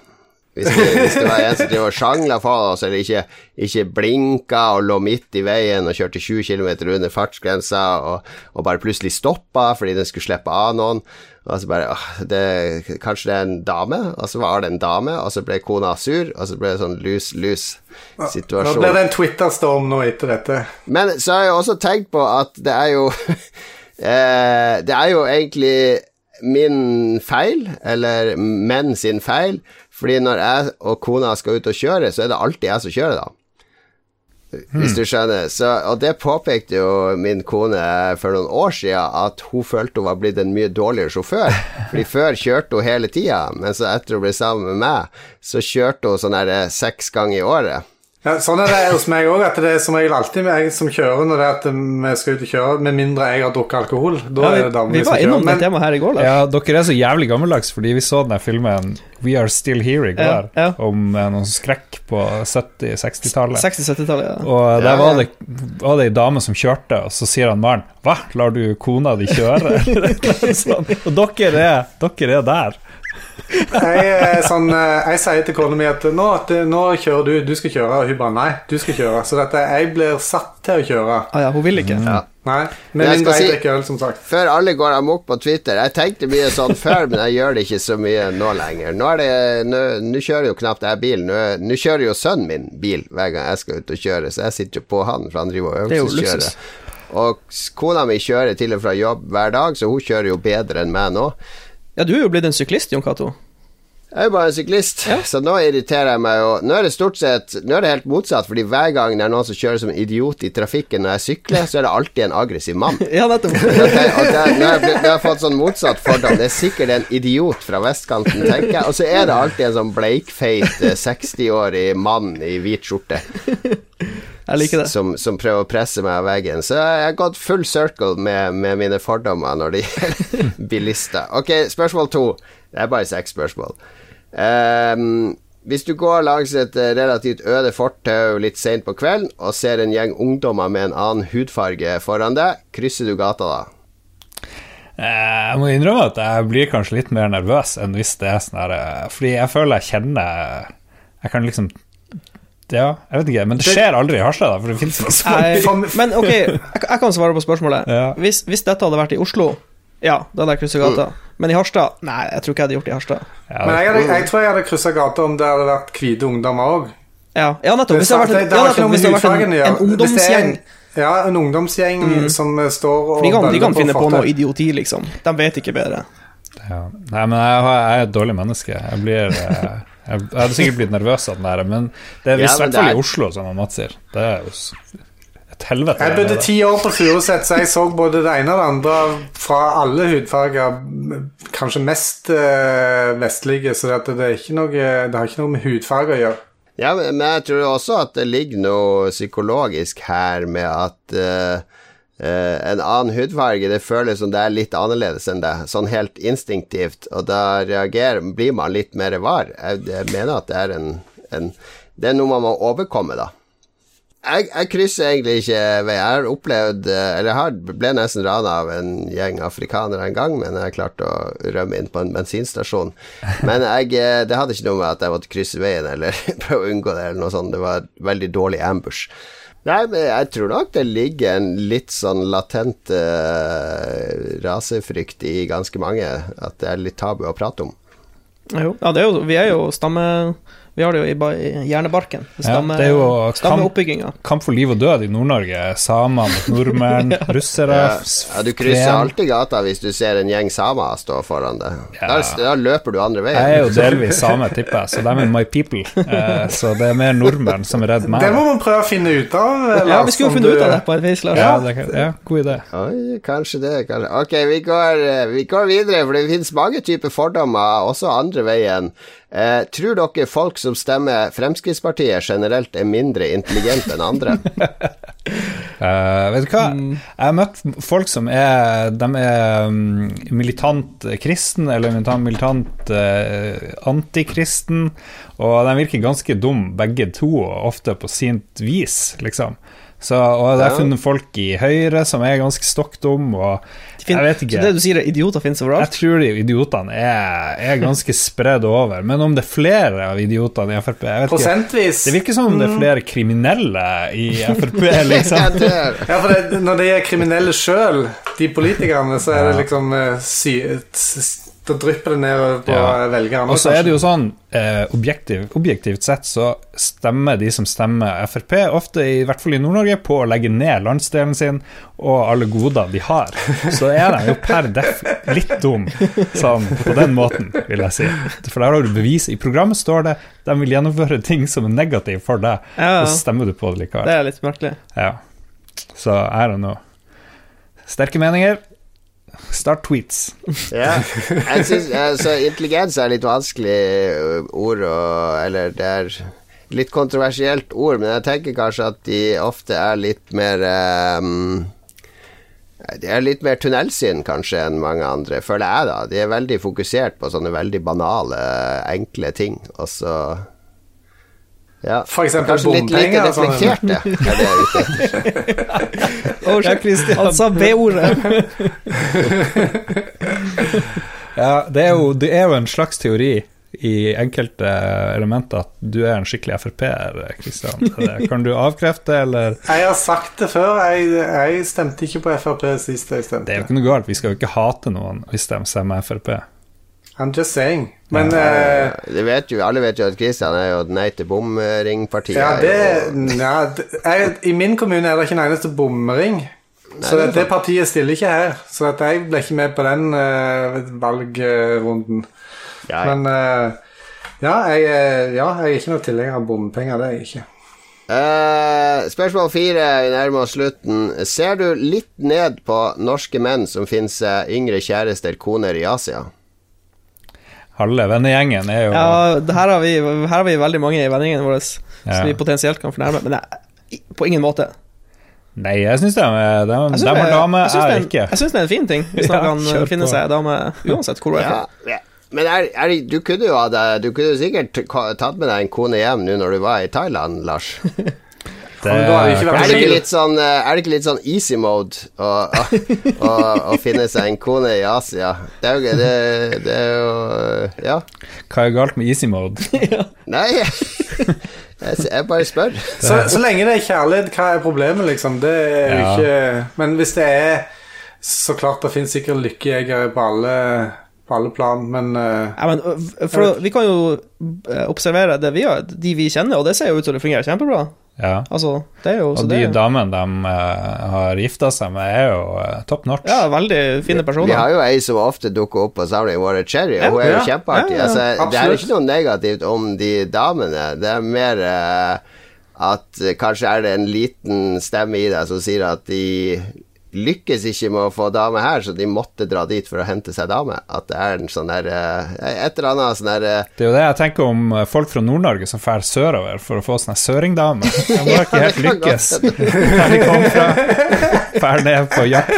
Hvis det, hvis det var en som drev og sjangla for oss, eller ikke, ikke blinka og lå midt i veien og kjørte 20 km under fartsgrensa, og, og bare plutselig stoppa fordi den skulle slippe av noen, og så bare åh, det, Kanskje det er en dame? Og så var det en dame, og så ble kona sur, og så ble det sånn lus-lus-situasjon. Nå ble det en Twitter-storm nå etter dette. Men så har jeg også tenkt på at det er jo <laughs> eh, Det er jo egentlig min feil, eller menn sin feil, fordi når jeg og kona skal ut og kjøre, så er det alltid jeg som kjører, da. Hvis du skjønner. Så, og det påpekte jo min kone for noen år siden, at hun følte hun var blitt en mye dårligere sjåfør. <laughs> Fordi før kjørte hun hele tida, men så etter hun ble sammen med meg, så kjørte hun sånn her eh, seks ganger i året. Ja, sånn er det hos meg òg, at det er som regel alltid jeg som kjører når det er at vi skal ut og kjøre, med mindre jeg har drukket alkohol. Da er det damene som vi, vi var innom det temaet her i går, da. Ja, dere er så jævlig gammeldags, fordi vi så den der filmen We Are Still Here i går, Ja, ja. om eh, noen skrekk på 70-60-tallet. 60-70-tallet. Ja. Og der var det, var det ei dame som kjørte, og så sier han mannen Hva, lar du kona di kjøre? <laughs> Sånt. og dere er, dere er der. Jeg, er sånn, eh, jeg sier til kona mi at nå, nå kjører du, du skal kjøre. Og hun bare nei, du skal kjøre. Så dette, jeg blir satt til å kjøre. Ah, ja, hun vil ikke. Ja. Nei, men Jeg skal si- øl, som sagt. Før alle går amok på Twitter. Jeg tenkte mye sånn før, men jeg gjør det ikke så mye nå lenger. Nå, er det, nå, nå kjører jo knapt jeg bil. Nå, nå kjører jo sønnen min bil hver gang jeg skal ut og kjøre, så jeg sitter jo på han, for han driver og er øvelseskjører. Og kona mi kjører til og fra jobb hver dag, så hun kjører jo bedre enn meg nå. Ja, du er jo blitt en syklist, Jon Cato. Jeg er jo bare en syklist, så nå irriterer jeg meg jo Nå er det stort sett Nå er det helt motsatt, fordi hver gang det er noen som kjører som idiot i trafikken når jeg sykler, så er det alltid en aggressiv mann. <laughs> Ja, nettopp. Har jeg nå har jeg fått sånn motsatt fordom. Det er sikkert en idiot fra vestkanten, tenker jeg. Og så er det alltid en sånn bleikfeit eh, 60-årig mann i hvit skjorte Jeg liker det. som, som prøver å presse meg av veggen. Så jeg har gått full circle med, med mine fordommer når det gjelder <laughs> bilister. Ok, spørsmål to. Det er bare seks spørsmål. Um, hvis du går langs et eh, relativt øde fortau litt seint på kvelden og ser en gjeng ungdommer med en annen hudfarge foran deg, krysser du gata da? Eh, Jeg må innrømme at jeg blir kanskje litt mer nervøs enn hvis det er sånn her eh, Fordi jeg føler jeg kjenner Jeg kan liksom Ja, jeg vet ikke, men det skjer aldri i Harstad, da, for det fins ikke så men ok, jeg, jeg kan svare på spørsmålet. Ja. Hvis, hvis dette hadde vært i Oslo, ja, da hadde jeg krysset gata. Men i Harstad, nei, jeg tror ikke jeg hadde gjort det i Harstad. ja, Men jeg, hadde, jeg tror jeg hadde kryssa gata om det hadde vært hvite ungdommer òg. Ja, ja nettopp. Hvis det hadde vært, en- ja, nettopp, hvis det hadde vært en, en ungdomsgjeng Ja, en ungdomsgjeng som eh, står og de kan, de kan på finne på noe idioti, liksom. De vet ikke bedre. ja. Nei, men jeg, jeg er et dårlig menneske. Jeg blir eh, Jeg, jeg hadde sikkert blitt nervøs av den der, men det er Ja, i hvert fall er- i Oslo, som Mats sier. Det er jo et helvete. Jeg bodde ti år på Furuset, så jeg så både det ene og det andre fra alle hudfarger. Kanskje mest eh, vestlige, så det, det, er ikke noe, det har ikke noe med hudfarge å gjøre. Ja, men jeg tror også at det ligger noe psykologisk her med at eh, en annen hudfarge, det føles som det er litt annerledes enn det, sånn helt instinktivt, og da reagerer, blir man litt mer var. Jeg, jeg mener at det er en, en Det er noe man må overkomme, da. Jeg, jeg krysser egentlig ikke vei. Jeg har opplevd eh, Eller jeg ble nesten rana av en gjeng afrikanere en gang, men jeg klarte å rømme inn på en bensinstasjon. Men jeg, eh, det hadde ikke noe med at jeg måtte krysse veien eller <laughs> prøve å unngå det, eller noe sånt. Det var veldig dårlig ambush. Nei, men jeg tror nok det ligger en litt sånn latent uh, rasefrykt i ganske mange. At det er litt tabu å prate om. Jo. Ja, er jo, vi er jo stamme... Vi har det jo i, i hjernebarken. Stamme, det er jo stammeoppbygginga. Kamp for liv og død i Nord-Norge. Samer mot nordmenn, <laughs> russere Ja, ja, du krysser alltid gata hvis du ser en gjeng samer stå foran deg. Da, Ja. da løper du andre veien. Jeg er jo <laughs> delvis same, tipper jeg, så de er my people. Eh, så det er mer nordmenn som er redd meg. Det må man prøve å finne ut av. eh, Ja, vi skulle jo finne du- ut av det på et vis, Lars. Ja, det ja, god idé. Oi, kanskje det. Kanskje. Ok, vi går, eh, vi går videre, for det finnes mange typer fordommer, også andre veien. Eh, tror dere folk som stemmer Fremskrittspartiet generelt er mindre intelligente enn andre? uh, <laughs> vet du hva? Jeg har møtt folk som er De er mm, militant kristen, eller militant, militant uh, antikristen, og de virker ganske dum begge to, ofte på sint vis, liksom. Så, og det har funnet folk i Høyre som er ganske stokk dum, og jeg vet Så det du sier, er idioter finnes overalt? Jeg tror de idiotene er, er ganske spredd over, men om det er flere av idiotene i Frp jeg vet ikke. Det virker som om det er flere kriminelle i Frp, <laughs> Ja, liksom. det er. Ja, for det, når de er kriminelle sjøl, de politikerne, så er det liksom eh, sy, da drypper det ned på Ja. velgerne. Og så er det jo sånn, eh, objektiv, objektivt sett så stemmer de som stemmer Frp, ofte i hvert fall i Nord-Norge, på å legge ned landsdelen sin og alle goder de har. Så er de jo per def litt dum, sånn på den måten, vil jeg si. For der har du bevis. I programmet står det de vil gjennomføre ting som er negative for deg, Ja, og så stemmer du på det det likevel. er litt merkelig. Ja. Så er det know. Sterke meninger. Start tweets. Ja. Jeg synes, altså, intelligens er litt vanskelig ord å Eller det er litt kontroversielt ord, men jeg tenker kanskje at de ofte er litt mer um, De er litt mer tunnelsyn kanskje enn mange andre, føler jeg, da. De er veldig fokusert på sånne veldig banale, enkle ting, og så ja. For eksempel Kanskje litt lite bompenger. reflekterte, <laughs> er det. <laughs> Oh, shit. Han sa B-ordet. <laughs> Ja, det er, jo, det er jo en slags teori i enkelte elementer at du er en skikkelig Frp-er, Kristian. Kan du avkrefte, eller Jeg har sagt det før. Jeg, jeg stemte ikke på Frp sist jeg stemte. Det er jo ikke noe galt, vi skal jo ikke hate noen hvis de stemmer Frp. I'm just saying. Men ja, Det vet jo, alle vet jo at Kristian er jo nei til bomringpartiet. ja, det, ja, det jeg, I min kommune er det ikke en eneste bomring. Så det det, partiet stiller ikke her. Så jeg ble ikke med på den uh, valgrunden. Ja, ja. Men uh, ja, jeg, ja, jeg er ikke noe tilhenger av bompenger. Det er jeg ikke. Uh, spørsmål fire, vi nærmer oss slutten. Ser du litt ned på norske menn som finner seg yngre kjærester, koner, i Asia? Halve vennegjengen er jo Ja, det her har, vi, her har vi veldig mange i vennegjengen vår Ja. som vi potensielt kan fornærme, men jeg, på ingen måte. Nei, jeg syns de, er- de, Jeg de synes har det- dame, jeg synes det er ikke. Jeg syns det er en fin ting, hvis <laughs> Ja, man kan finne på. seg dame uansett hvor du er fra. ja. Men er, er, du kunne jo ha det Du kunne jo sikkert tatt med deg en kone hjem nå når du var i Thailand, Lars. <laughs> Er det ikke litt sånn, eh, er det ikke litt sånn easy mode å, å, å, å finne seg en kone i Asia? Det er jo det, det er jo Ja. hva er galt med easy mode? <laughs> Nei, jeg, bare spør. Så, så lenge det er kjærlighet, hva er problemet, liksom? Det er jo Ja. ikke Men hvis det er Så klart det finnes sikkert lykkejegere på alle, på alle plan, men uh, Ja, men, for vi kan jo observere det vi gjør, de vi kjenner, og det ser jo ut som det fungerer kjempebra. Ja. Altså, det er jo så Og de damene de uh, har gifta seg med, er jo uh, top notch. Ja, veldig fine personer. Vi har jo ei som ofte dukker opp på samlingen Water Cherry, og hun er jo ja. kjempeartig. Ja, ja, altså, det er ikke noe negativt om de damene, det er mer uh, at kanskje er det en liten stemme i deg som sier at de lykkes ikke med å få dame her, så de måtte dra dit for å hente seg dame. At det er en sånn der eh, Et eller annet sånn der eh, Det er jo det jeg tenker om eh, folk fra Nord-Norge som drar sørover for å få sånne søringdame. De har ikke helt <laughs> lykkes der <laughs> de kom fra. Drar ned på jakt.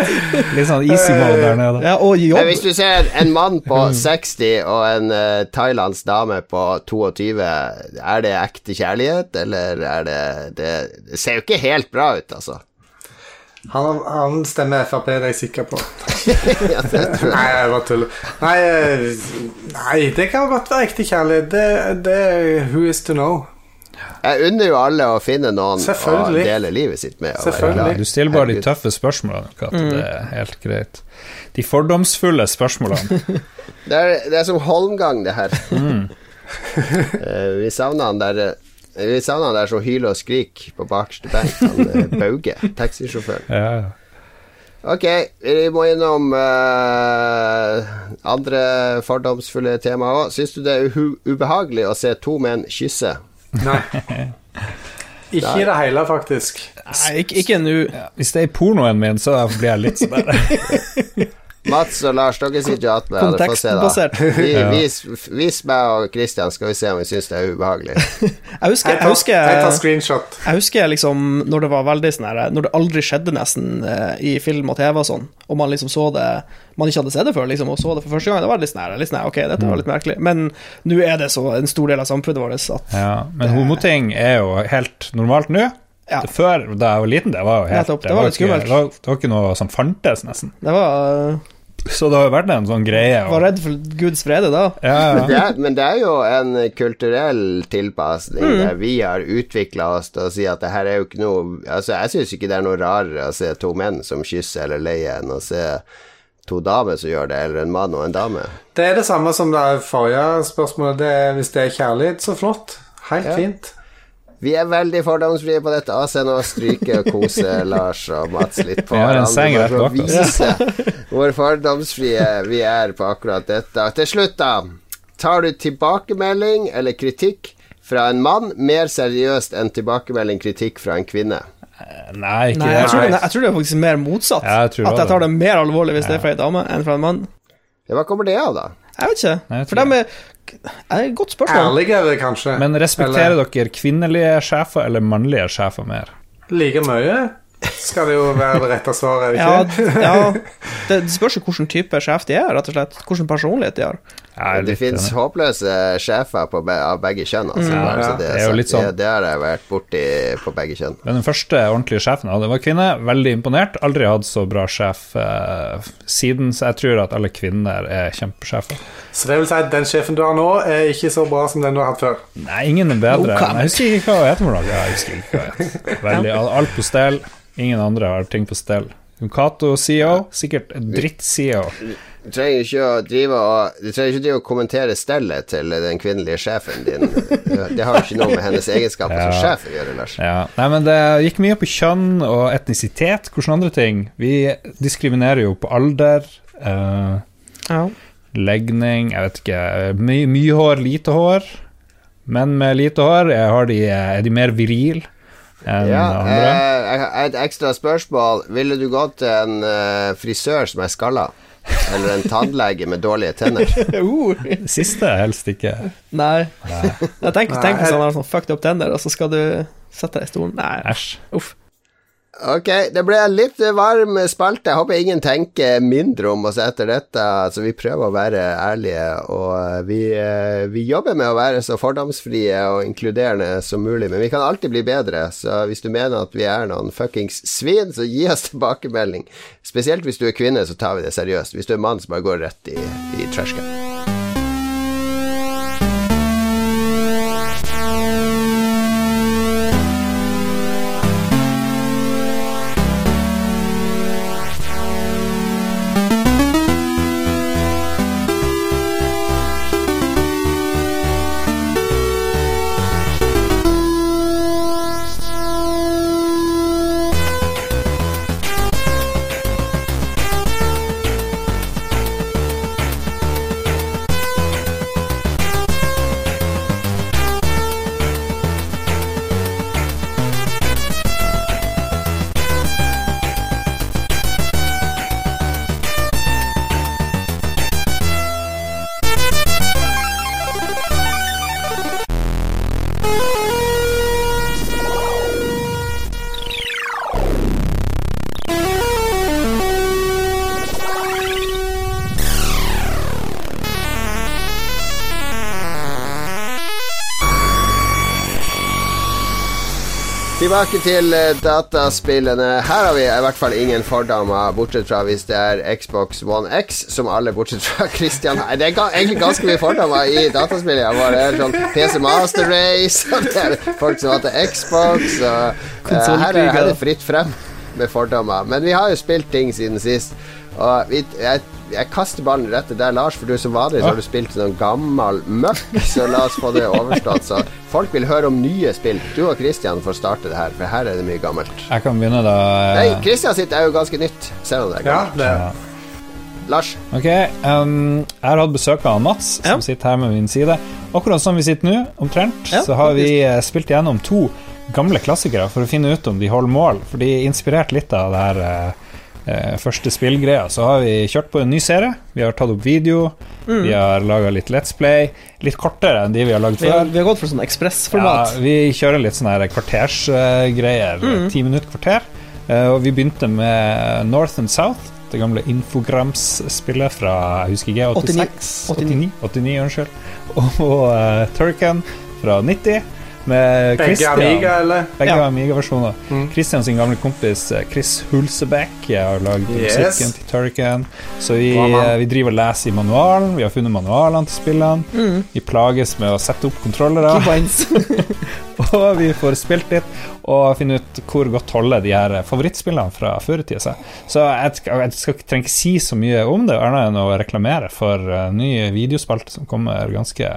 Litt sånn easy mode der nede. Ja, og Men jobb. hvis du ser en mann på 60 og en uh, thailandsk dame på 22, er det ekte kjærlighet, eller er det Det, det ser jo ikke helt bra ut, altså. Han, han stemmer Frp, det er jeg sikker på. <laughs> Ja, det jeg. Nei, jeg bare tuller. Nei, eh, nei, det kan godt være ekte kjærlighet. Det, det Who is to know? Jeg unner jo alle å finne noen å dele livet sitt med. Selvfølgelig. Du stiller bare de tøffe spørsmålene, Kat. Det er helt greit. De fordomsfulle spørsmålene. <laughs> Det er, det er som Holmgang, det her. Eh, vi savna han der eh, Vi savner han der som hyler og skriker på bakerste benk, han eh, <laughs> Bauge, taxisjåføren. Ja. Ok, vi må innom uh, andre fordomsfulle tema òg. Syns du det er ubehagelig å se to menn kysse? Nei. <laughs> Ikke i det hele, faktisk. Nei, ikke, ikke nå. Hvis det er i pornoen min, så blir jeg litt sånn der. <laughs> Mats og Lars, dere attmed. Få se, da. Kontekstbasert. Vi, Ja. vis, vis meg og Christian, skal vi se om vi syns det er ubehagelig. <laughs> Jeg husker, Jeg jeg husker, jeg tar screenshot. jeg husker liksom når det var veldig sånn her Når det aldri skjedde nesten eh, i film og TV og sånn, og man liksom så det Man ikke hadde sett det før, liksom, og så det for første gang, det var litt sånn her, litt sånn her Ok, dette var litt merkelig, men nå er det så en stor del av samfunnet vårt at Ja, men homoting er jo helt normalt nå. Ja. Før, da jeg var liten, det var jo helt Nettopp, det var litt ikke, skummelt. det var, det var ikke noe som fantes, nesten. Det var Så det har jo vært en sånn greie. og- Var redd for Guds frede da. ja, Det er, men det er jo en kulturell tilpasning Mm. der vi har utvikla oss til å si at det her er jo ikke noe Altså, jeg syns ikke det er noe rarere å se to menn som kysser eller leier, enn å se to damer som gjør det, eller en mann og en dame. Det er det samme som det forrige spørsmålet. Det er, hvis det er kjærlighet, så flott. Helt Ja. fint. Vi er veldig fordomsfrie på dette. AC nå stryker og koser Lars og Mats litt på rett for å vise hvor fordomsfrie vi er på akkurat dette. Til slutt, da. Tar du tilbakemelding eller kritikk fra en mann mer seriøst enn tilbakemelding kritikk fra en kvinne? Nei, ikke Nei, jeg, tror, det. det- jeg tror det er faktisk mer motsatt. Ja, jeg at jeg tar det. mer alvorlig hvis det er fra ei dame enn fra en mann. Ja, hva kommer det av, da? Jeg vet ikke. Nei, jeg For dem er Det er et godt spørsmål. Ærligere, kanskje. Men respekterer Eller dere kvinnelige sjefer eller mannlige sjefer mer? like mye skal det jo være det rette svaret, er det Ja, ikke? ja <laughs> det, det spørs jo hvilken type sjef de er, rett og slett. Hvilken personlighet de har. Er Det fins håpløse sjefer på be av begge kjønn. Altså, Ja, Ja, det, det er jo litt sånn. det, det har jeg vært borti på begge kjønn. Men den første ordentlige sjefen jeg hadde, var kvinne. Veldig imponert. Aldri hatt så bra sjef eh, siden, så jeg tror at alle kvinner er kjempesjefer. Så det vil si at den sjefen du har nå, er ikke så bra som den du har hatt før. Nei, ingen er bedre. No jeg husker ikke hva hun heter for noe. Ja, Jeg husker ikke hva hun heter. <laughs> Veldig, alt på stell. Ingen andre har ting på stell. Cato CEO, sikkert dritt-CEO. Du trenger ikke å drive og Du trenger ikke drive og kommentere stellet til den kvinnelige sjefen din. Det har jo ikke noe med hennes egenskaper som <laughs> Ja. sjef å gjøre, Lars. Ja. Nei, men det gikk mye på kjønn og etnisitet. Hvordan andre ting? Vi diskriminerer jo på alder. Uh, Ja. legning, jeg vet ikke my, Mye hår, lite hår. Menn med lite hår, er, har de, er de mer viril Ja, andre? eh, et ekstra spørsmål. Ville du gått til en eh, frisør som er skalla? Eller en tannlege med dårlige tenner? <laughs> Uh, Siste helst ikke. nei. Jeg tenker, tenk hvis han har sånn fucked up tenner, og så skal du sette deg i stolen. Nei, Æsj. uff. Ok, det ble en litt varm spalte. Jeg håper ingen tenker mindre om oss etter dette. Så vi prøver å være ærlige, og vi, eh, vi jobber med å være så fordomsfrie og inkluderende som mulig. Men vi kan alltid bli bedre, så hvis du mener at vi er noen fuckings svin, så gi oss tilbakemelding. Spesielt hvis du er kvinne, så tar vi det seriøst. Hvis du er mann, så bare går rett i, i trashcan. Tilbake til eh, dataspillene. Her har vi i hvert fall ingen fordommer, bortsett fra hvis det er Xbox One X, som alle bortsett fra <laughs> Christian har. Det er egentlig ganske mye fordommer i dataspillene våre. Det er sånn PC Master Race, <laughs> og det er folk som hater Xbox, og uh, her, er, her er det fritt frem med fordommer. Men vi har jo spilt ting siden sist. Og vi, jeg, jeg kaster ballen rett til deg, Lars, for du som vanlig så har du spilt noen gammel møkk, så la oss få det overstått. Så folk vil høre om nye spill. Du og Christian får starte det her, for her er det mye gammelt. Jeg kan begynne, da. Nei, Christian sitt er jo ganske nytt, selv om det er Ja, det Ja. Lars, Ok, um, jeg har hatt besøk av Mats, som Ja. sitter her med min side. Akkurat som vi sitter nå, omtrent, Ja, så har vi eh, spilt gjennom to gamle klassikere for å finne ut om de holder mål. For de er inspirert litt av det her eh, eh, første spillgreia. Så har vi kjørt på en ny serie. Vi har tatt opp video, vi har laga litt Let's Play. Litt kortere enn de vi har lagd Vi har, før. vi har gått for sånn ekspressformat. Ja, vi kjører litt sånne kvartersgreier. Ti minutter, kvarter. Eh, og vi begynte med North and South, det gamle Infograms-spillet fra jeg husker ikke, 86? 89, 89, unnskyld. <laughs> Og uh, Turrican fra 90. Med Begge Christian. Amiga, eller? Begge Ja. Amiga-versjoner. Mm. Christian sin gamle kompis eh, Chris Hulsebekk har lagd Yes. musikken til Turrican. Så vi, eh, vi driver og leser i manualen. Vi har funnet manualene til spillene. Mm. Vi plages med å sette opp kontrollere. <laughs> Og vi får spilt litt og finne ut hvor godt holder de her favorittspillene fra før i tida seg. Så jeg, jeg skal ikke trenger ikke si så mye om det, annet enn å reklamere for uh, ny videospalte som kommer ganske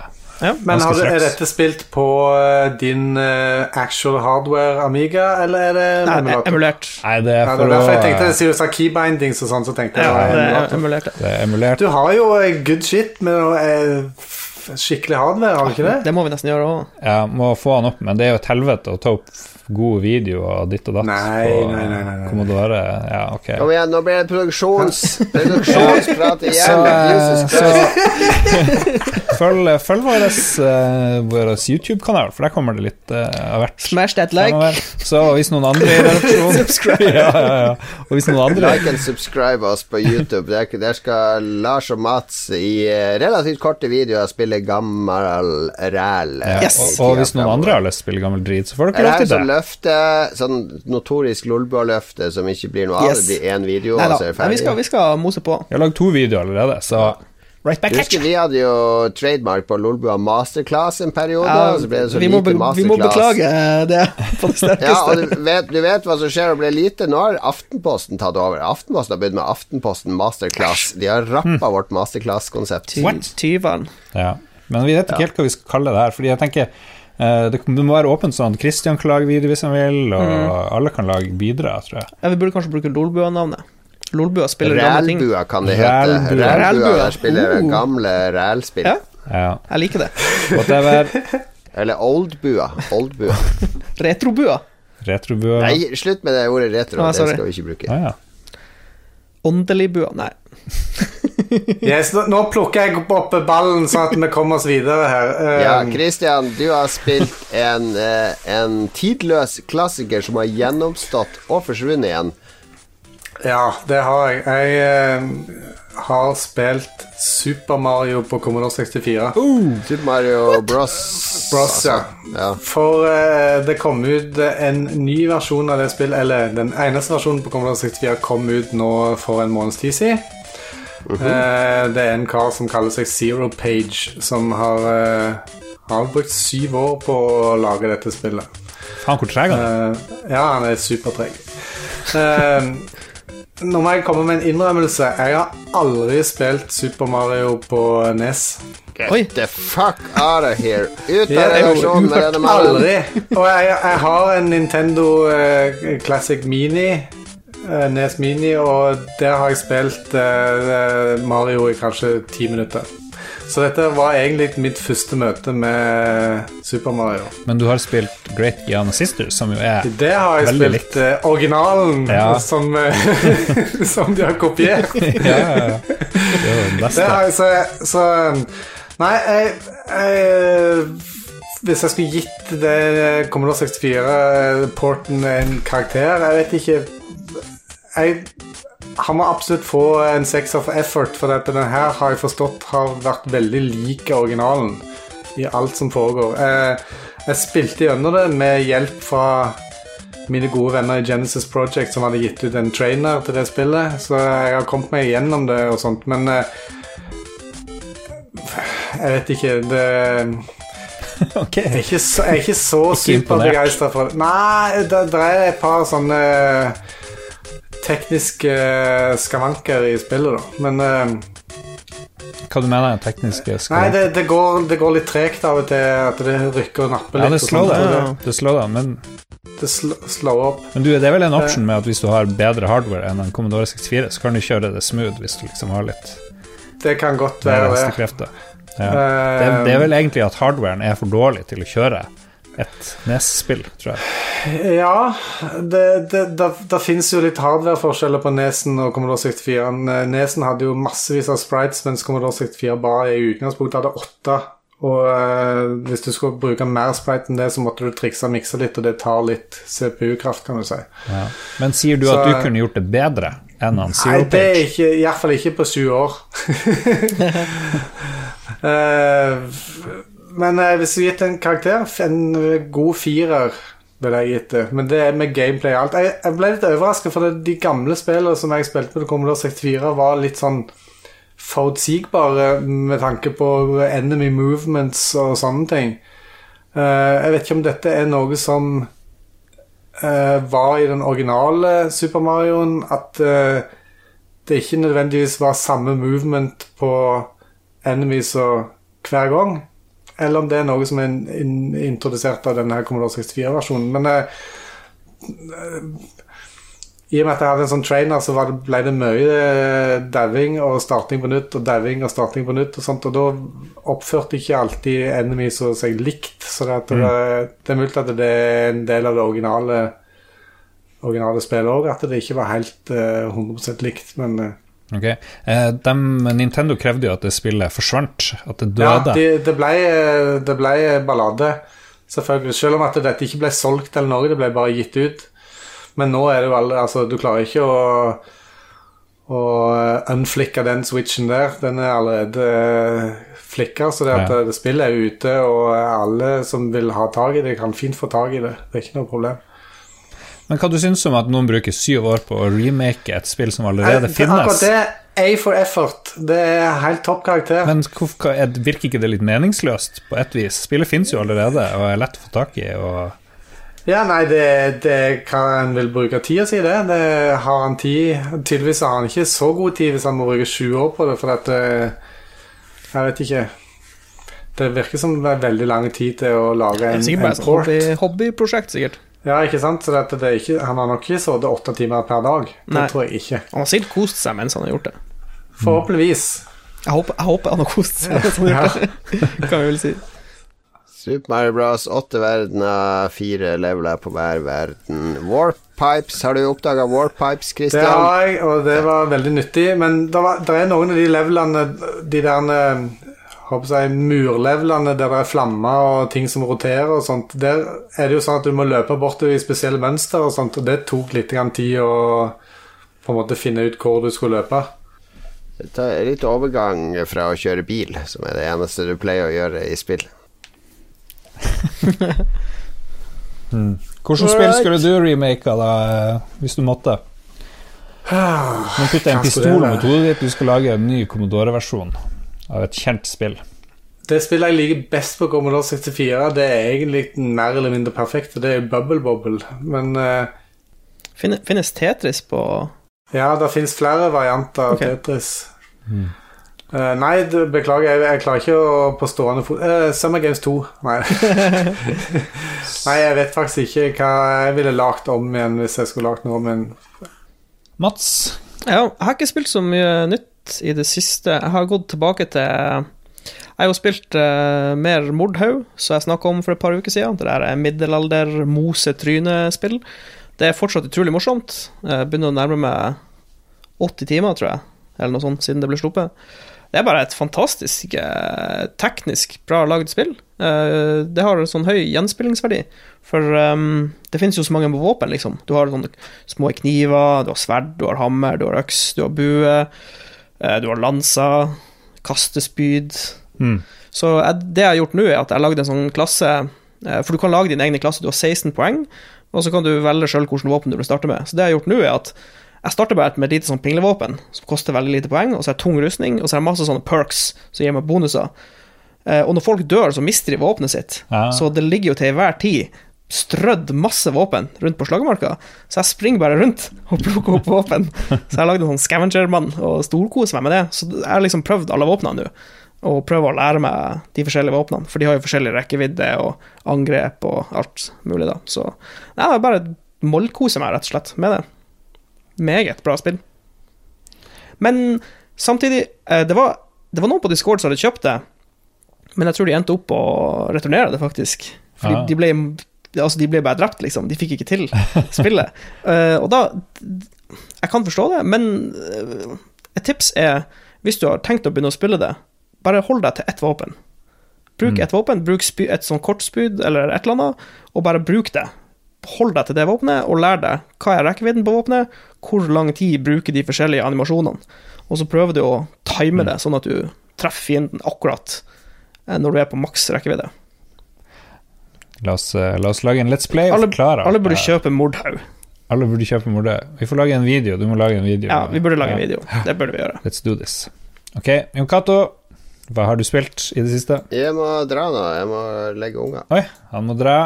Ja. Men har du, er dette spilt på eh, din eh, actual hardware Amiga, eller er det Nei, emulator? emulert. Nei, det er Ja, det for var derfor jeg å tenkte Siden du sa keybindings og sånn, så tenkte jeg Ja, det er emulert. Det er emulert. Du har jo eh, good shit med noe skikkelig hardware, har du ikke det? Det må vi nesten gjøre òg. Ja, må få han opp, men det er jo et helvete å ta opp god video av ditt og datt Nei, på nei, nei, nei. Commodore. Ja, ok. Kom igjen, nå blir det produksjons, <laughs> produksjonsprat igjen. så, så <laughs> følg, følg vår, eh, vår YouTube-kanal, for der kommer det litt uh, av hvert. Smash that like. fremover. Så hvis noen andre i redaksjonen <laughs> Subscribe. ja, ja, ja. Og hvis noen andre Like and subscribe oss på YouTube. Der, der skal Lars og Mats i eh, relativt korte videoer spille gammel ræl. ja, eh, Yes. og, og hvis noen andre har lyst til å spille gammel drit, så får Er dere lov til det. Løfte, sånn notorisk Lolbua-løfte som ikke blir noe av? Yes. Det blir én video, Nei og så er det Nei, vi, skal, vi skal mose på. Jeg har lagd to videoer allerede, så Right back husker vi hadde jo trademark på Lolbua Masterclass en periode, Ja, og så ble det så vi, må lite masterclass. vi må beklage eh, det <laughs> på det sterkeste. Ja, og du vet, du vet hva som skjer og ble lite. Nå har Aftenposten tatt over. Aftenposten har begynt med Aftenposten Masterclass. De har rappa vårt Masterclass-konsept. Ty- What? Tyveren. ja. Men vi vet ikke helt hva vi skal kalle det her, fordi jeg tenker det det må være åpent sånn Kristian Christian kan lage video hvis han vil, og Mm. alle kan lage bidra, tror jeg. Ja, vi burde kanskje bruke Lolbua-navnet. Lolbua spiller gamle ting. Rælbua kan det hete. Rælbua. Rælbua, Rælbua. spiller Oh. gamle rælspill. Ja. Ja, Jeg liker det. whatever. Eller oldbua. Oldbua. <laughs> Retrobua. Retrobua. Nei, slutt med det ordet retro. Ah, det skal vi ikke bruke. Ah, ja. Åndeligbua. Nei. Yes, nå, nå plukker jeg opp ballen, sånn at vi kommer oss videre her. Um, Ja, Christian, du har spilt en, eh, en tidløs klassiker som har gjennomstått og forsvunnet igjen. ja, det har jeg. Jeg uh, har spilt Super Mario på Commodore 64. Super Mario Bros. Bros, ja. ja. For uh, det kom ut en ny versjon av det spillet Eller den eneste versjonen på Commodore 64 kom ut nå for en måneds tid siden. Eh, det er en kar som kaller seg Zero Page, som har, uh, har brukt syv år på å lage dette spillet. Faen, hvor treg han er. Eh, ja, han er supertreg. Nå må jeg komme med en innrømmelse. Jeg har aldri spilt Super Mario på NES. NES. Oi. The fuck out of here. Ut av yeah, redaksjonen med denne mannen. Aldri. Og jeg, jeg har en Nintendo eh, Classic Mini, eh, Nes Mini, og der har jeg spilt eh, Mario i kanskje ti minutter. Så dette var egentlig mitt første møte med Super Mario. Men du har spilt Great Giana Sisters, som jo er Det har jeg spilt litt. originalen, Ja. som, eh, <laughs> som de har kopiert. <laughs> Ja, ja, ja. Det er Det beste. har jeg, så, så Nei, jeg, jeg Hvis jeg skulle gitt det Commodore 64-porten en karakter Jeg vet ikke Jeg Han må absolutt få en sekser for effort, for dette, den her har jeg forstått har vært veldig lik originalen i alt som foregår. Jeg, jeg spilte gjennom det med hjelp fra mine gode venner i Genesis Project som hadde gitt ut en trainer til det spillet, så jeg har kommet meg gjennom det og sånt, men eh, jeg vet ikke det, <laughs> Okay. Jeg er ikke så, jeg er ikke så superbegeistra for det. Nei, det, det er et par sånne tekniske skavanker i spillet, da. Men eh, Hva du mener tekniske skavanker? Nei, det, det, går, det går litt tregt av og til. At det rykker og napper Ja, litt. det slår deg. Det slår deg, men, Det, sl slår opp. men du, det er vel en option med at hvis du har bedre hardware enn en Commodore 64, så kan du kjøre det smooth hvis du liksom har litt Det kan godt være det. Ja. Det, Eh, det er vel egentlig at hardwaren er for dårlig til å kjøre et NES-spill, tror jeg. Ja, det, det, det, det finnes jo litt hardware-forskjeller på Nesen og Commodore 64. Nesen hadde jo massevis av sprites, mens Commodore 64 bare i utgangspunktet hadde åtte. Og eh, hvis du skulle bruke mer sprite enn det, så måtte du trikse og mikse litt, og det tar litt CPU-kraft, kan du si. Ja. Men sier du at du kunne gjort det bedre enn han Nei, det er i hvert fall ikke på sju år. <laughs> Eh, men eh, hvis du gitt en karakter, en eh, god firer ville jeg gitt det. Men det er med gameplay og alt. Jeg, jeg ble litt overrasket, for det, de gamle spillene som jeg spilte på Commodore 64, var litt sånn forutsigbare med tanke på enemy movements og sånne ting. Uh, jeg vet ikke om dette er noe som uh, var i den originale Super Marioen. At uh, det ikke nødvendigvis var samme movement på enemies og hver gang. Eller om det er noe som er in in introdusert av denne Commodore 64-versjonen. Men eh, i og med at jeg hadde en sånn trainer, så det, ble det mye eh, dauing og starting på nytt og dauing og starting på nytt. Og sånt, og da oppførte ikke alltid enemies seg likt. Så det, mm. det, det, er mulig at det er en del av det originale, originale spillet òg, at det ikke var helt uh, 100% likt. Men uh, Ok, eh, de, Nintendo krevde jo at det spillet forsvant, at det døde. Ja, det, det, ble, det ble ballade, selvfølgelig. Selv om at dette ikke ble solgt eller noe, det ble bare gitt ut. Men nå er det jo alle Altså, du klarer ikke å å unflikke den switchen der. Den er allerede flikka, så det, at ja. det spillet er ute, og alle som vil ha tak i det, kan fint få tak i det. Det er ikke noe problem. Men hva du syns om at noen bruker syv år på å remake et spill som allerede Nei, finnes? Akkurat det A for effort. Det er helt topp karakter. Men hvorfor, virker ikke det litt meningsløst på et vis? Spillet finnes jo allerede og er lett å få tak i. og ja, nei, det, det kan en vel bruke tida si, det. det. Har han tid Tydeligvis har han ikke så god tid hvis han må bruke sju år på det, for at Jeg vet ikke. Det virker som det er veldig lang tid til å lage en, en port. Hobby, hobbyprosjekt, sikkert. Ja, ikke sant? Så det er ikke, han har nok ikke sovet åtte timer per dag. Det Nei. tror jeg ikke. Han har sikkert kost seg mens han har gjort det. Forhåpentligvis. Jeg håper, jeg håper han har kost seg mens han har gjort det, <laughs> kan vi vel si. Super Mario Bros. Åtte verdener, fire leveler på hver verden. Warpipes, har du oppdaga Warpipes, Christian? Det har jeg, og det var veldig nyttig. Men det, var, det er noen av de levelene, de der eh, håper jeg, murlevelene der det er flammer og ting som roterer og sånt, der er det jo sånn at du må løpe bortover i spesielle mønster og sånt, og det tok litt tid å på en måte finne ut hvor du skulle løpe. Det er litt overgang fra å kjøre bil, som er det eneste du pleier å gjøre i spill <laughs> mm. Hvilket spill skulle du remake, da, hvis du måtte? <sighs> Nå må jeg en pistol mot hodet ditt, du skal lage en ny Commodore-versjon av et kjent spill. Det spillet jeg liker best på Commodore 64, det er egentlig mer eller mindre perfekt, det er Bubble Bobble, men uh, Finnes Tetris på Ja, det finnes flere varianter av okay. Tetris. Mm. Uh, nei, beklager, jeg, jeg, klarer ikke å på stående fot uh, Summer Games 2. Nei. <laughs> nei, jeg vet faktisk ikke hva jeg ville lagt om igjen hvis jeg skulle lagt noe om igjen. Mats? Ja, jeg har ikke spilt så mye nytt i det siste. Jeg har gått tilbake til Jeg har jo spilt uh, mer Mordhaug, som jeg snakka om for et par uker siden. Det der er middelalder mose-tryne-spill. Det er fortsatt utrolig morsomt. Jeg begynner å nærme meg 80 timer, tror jeg, eller noe sånt, siden det ble sluppet. Det er bare et fantastisk eh, teknisk bra lagd spill. Eh, det har en sånn høy gjenspillingsverdi, for um, det finnes jo så mange våpen, liksom. Du har sånne små kniver, du har sverd, du har hammer, du har øks, du har bue, du har lanser, kastespyd. Mm. Så jeg, det jeg har gjort nå, er at jeg har lagd en sånn klasse eh, For du kan lage din egen klasse, du har 16 poeng, og så kan du velge sjøl hvilket våpen du vil starte med. Så det jeg har gjort nå, er at jeg starter bare med et lite sånn pinglevåpen som koster veldig lite poeng, og så er det tung rustning, og så er det masse sånne perks som gir meg bonuser. Eh, og når folk dør, så mister de våpenet sitt, ja. så det ligger jo til enhver tid strødd masse våpen rundt på slagmarka, så jeg springer bare rundt og plukker opp våpen. Så jeg har lagd en sånn scavenger-mann og storkoser meg med det. Så jeg har liksom prøvd alle våpnene nå, og prøver å lære meg de forskjellige våpnene, for de har jo forskjellig rekkevidde og angrep og alt mulig, da. Så jeg bare mollkoser meg rett og slett med det meget bra spill. Men samtidig eh, det var, det var noen på Discord som hadde kjøpt det, men jeg tror de endte opp å returnere det, faktisk. Fordi ja. de ble Altså, de ble bare drept, liksom. De fikk ikke til spillet. uh, <laughs> og da Jeg kan forstå det, men uh, et tips er, hvis du har tenkt å begynne å spille det, bare hold deg til ett våpen. Bruk mm. ett våpen, bruk et sånn kortspyd eller et eller annet, og bare bruk det hold deg til det våpenet, og lær deg hva er rekkevidden på våpenet, hvor lang tid bruker de forskjellige animasjonene, og så prøver du å time det, sånn at du treffer fienden akkurat eh, når du er på maks rekkevidde. La oss, eh, la oss, lage en Let's Play. Alle, alle burde kjøpe Mordhaug. Alle burde kjøpe Mordhaug. Vi får lage en video. Du må lage en video. Ja, vi burde lage en video. Det burde vi gjøre. Let's do this. Ok, Jon Cato. Hva har du spilt i det siste? Jeg må dra nå. Jeg må legge unger. Oi, han må dra.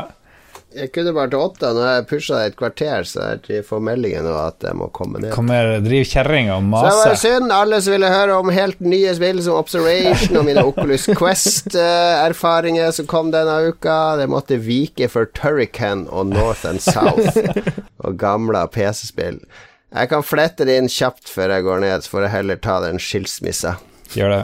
Jeg kunne bare til åtte. Nå har jeg pusha et kvarter, så jeg får meldingen nå at jeg må komme ned. Kommer, driv kjerringa og Så det var synd. Alle som ville høre om helt nye spill som Observation og mine Oculus Quest-erfaringer som kom denne uka, det måtte vike for Turrican og North and South <laughs> og gamle PC-spill. Jeg kan flette det inn kjapt før jeg går ned, så får jeg heller ta den skilsmissa. Gjør det.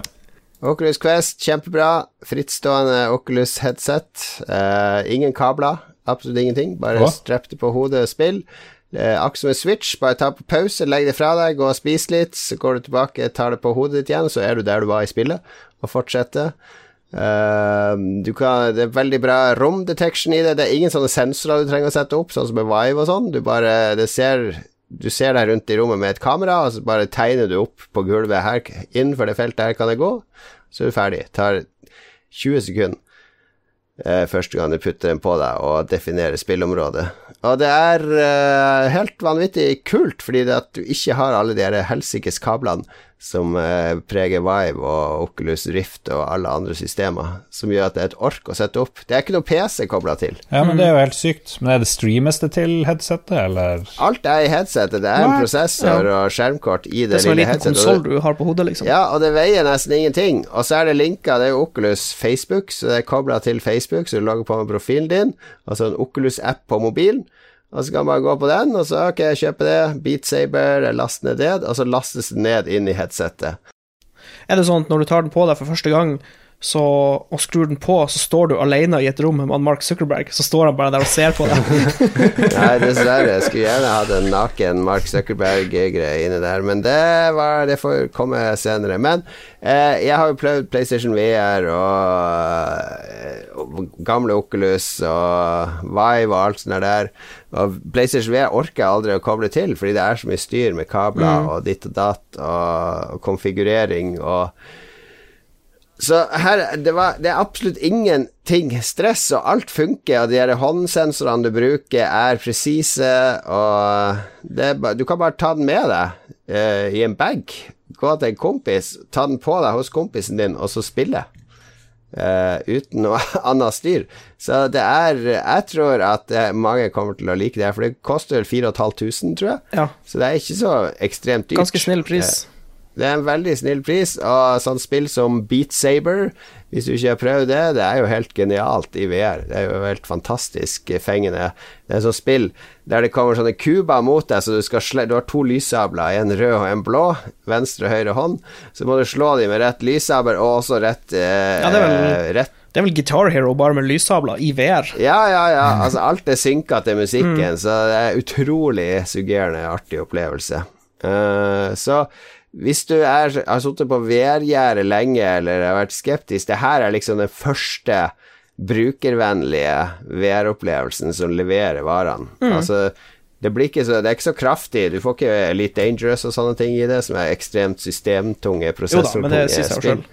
Oculus Quest, kjempebra. Frittstående Oculus headset. Uh, ingen kabler, absolutt ingenting. Bare strapp det på hodet og spill. Eh, Akkurat som en Switch, bare ta på pause, legg det fra deg, gå og spis litt, så går du tilbake, tar det på hodet ditt igjen, så er du der du var i spillet, og fortsetter. Uh, du kan, det er veldig bra rom detection i det. Det er ingen sånne sensorer du trenger å sette opp, sånn som med Vive og sånn. Du bare det ser, du ser deg rundt i rommet med et kamera, og så bare tegner du opp på gulvet her. Innenfor det feltet her kan det gå, så er du ferdig. Tar 20 sekunder eh, første gang du putter den på deg og definerer spillområdet. Og det er eh, helt vanvittig kult, fordi at du ikke har alle de helsikes kablene som eh, preger Vive og Oculus Rift og alle andre systemer, som gjør at det er et ork å sette opp. Det er ikke noe PC kobla til. Ja, men det er jo helt sykt. Men er det streames det til headsetet, eller? Alt er i headsetet. Det er en prosessor og skjermkort i Det det, er som en liten headsetet. konsoll du har på hodet, liksom. Ja, og det veier nesten ingenting. Og så er det linka, det er jo Oculus Facebook, så det er kobla til Facebook, så du logger på med profilen din, altså en Oculus-app på mobilen. Og så kan man gå på den, og så ok, jeg kjøper det, Beat Saber, last ned det, og så lastes det ned inn i headsetet. Er det sånn at når du tar den på deg for første gang, så, og skrur den på, så står du alene i et rom med Mark Zuckerberg, så står han bare der og ser på deg. <laughs> Nei, dessverre. Jeg skulle gjerne hatt en naken Mark Zuckerberg-greie inni der, men det, var, det får komme senere. Men eh, jeg har jo prøvd PlayStation VR og, og gamle Oculus og Vive og alt sånt der. Og PlayStation VR orker jeg aldri å koble til, fordi det er så mye styr med kabler og ditt og datt og, og konfigurering og så her, det, var, det er absolutt ingenting stress, og alt funker, og de her håndsensorene du bruker, er presise, og det du kan bare ta den med deg uh, i en bag. Gå til en kompis, ta den på deg hos kompisen din, og så spille. Eh, uten noe <laughs> annet styr. Så det er Jeg tror at eh, mange kommer til å like det, for det koster 4500, tror jeg. Ja, Så det er ikke så ekstremt dyrt. ganske snill pris. Det er en veldig snill pris, og sånn spill som Beat Saber, hvis du ikke har prøvd det, det er jo helt genialt i VR. Det er jo helt fantastisk fengende. Det er sånn spill der det kommer sånne kuber mot deg, så du Du har to lyssabler, en rød og en blå, venstre og høyre hånd. Så må du slå dem med rett lyssabel og også rett, eh, Ja, det er vel- rett Det er vel Guitar Hero bare med lyssabler i VR. ja, ja, ja. Altså, alt er synka til musikken, så det er utrolig suggerende, artig opplevelse. Uh, så hvis du er, har sittet på VR-gjerdet lenge eller har vært skeptisk, det her er liksom den første brukervennlige VR-opplevelsen som leverer varene. Altså, det, blir ikke så, det er ikke så kraftig, du får ikke Elite Dangerous og sånne ting i det, som er ekstremt systemtunge, prosessortunge spill.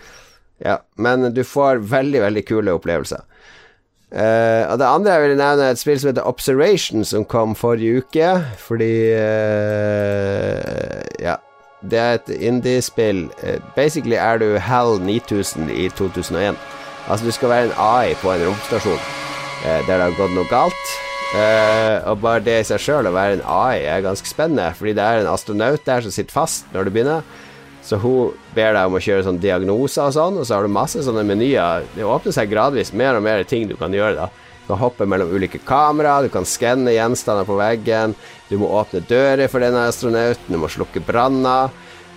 Ja, men du får veldig, veldig kule opplevelser. Uh, og det andre jeg vil nevne, er et spill som heter Observation, som kom forrige uke. Fordi uh, Ja. Det er et indie-spill. Eh, basically er du Hal 9000 i 2001. Altså, du skal være en AI på en romstasjon eh, der det har gått noe galt. Eh, og bare det i seg sjøl, å være en AI, er ganske spennende. Fordi det er en astronaut der som sitter fast når du begynner. Så hun ber deg om å kjøre sånn diagnoser og sånn, og så har du masse sånne menyer. Det åpner seg gradvis mer og mer ting du kan gjøre, da. Du kan hoppe mellom ulike kamera, du kan skanne gjenstander på veggen, du må åpne dører for denne astronauten, du må slukke branner.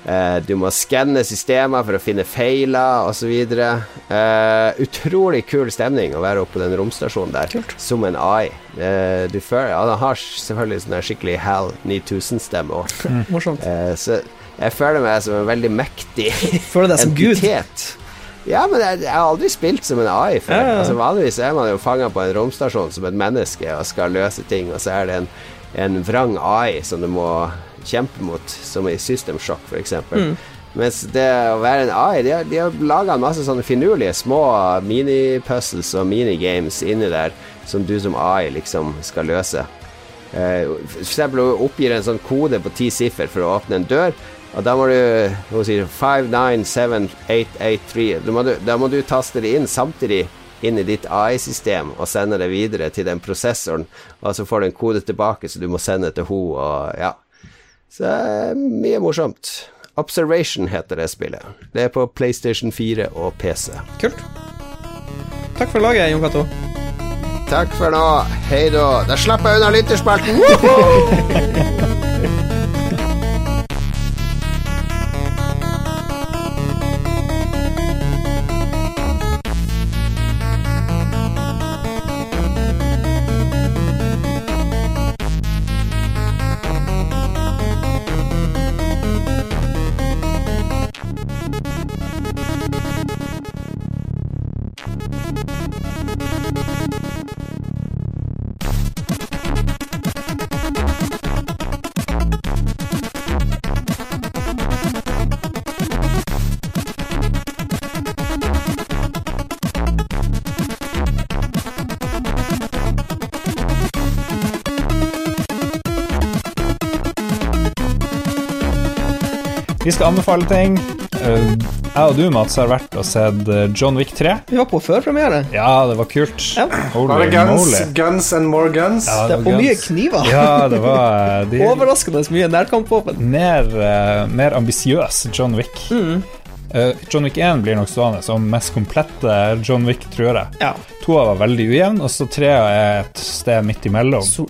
Eh, du må skanne systemer for å finne feiler osv. Eh, utrolig kul stemning å være oppe på den romstasjonen der Kult. som en AI. Eh, du føler, ja, han har selvfølgelig sånn skikkelig Hal 9000-stemme òg. Eh, så jeg føler meg som en veldig mektig Føler deg som gud. Ja, men jeg, jeg har aldri spilt som en AI før. Ja, ja. Altså, vanligvis er man jo fanga på en romstasjon som et menneske og skal løse ting, og så er det en, en vrang AI som du må kjempe mot, som i System Shock, f.eks. Mm. Mens det å være en AI De har, de har laga masse sånne finurlige små minipuzzles og minigames inni der som du som AI liksom skal løse. Eh, hun oppgir en sånn kode på ti siffer for å åpne en dør. Og da må du Hun sier 597883. Da da må du taste det inn samtidig inn i ditt AI-system og sende det videre til den prosessoren, og så får du en kode tilbake, så du må sende til henne, og ja. Så mye morsomt. Observation heter det spillet. Det er på PlayStation 4 og PC. Kult. Takk for laget, Jon Cato. Takk for nå. Hei da. Da slapp jeg unna lytterspalten. <laughs> anbefale ting. Uh, jeg og du, Mats, har vært og sett uh, John Wick 3. Vi var på førpremiere. Ja, det var kult. Ja. Var det Holy guns, moly. guns and more guns? Ja, Det det er var mye kniver. Ja, det var uh, de, Overraskende mye nærkampvåpen. mer, uh, mer ambisiøs John Wick. Mm. Uh, John Wick 1 blir nok stående som mest komplette John Wick, tror jeg. Ja. Toa var veldig ujevn, og så trea er et sted midt imellom. Så,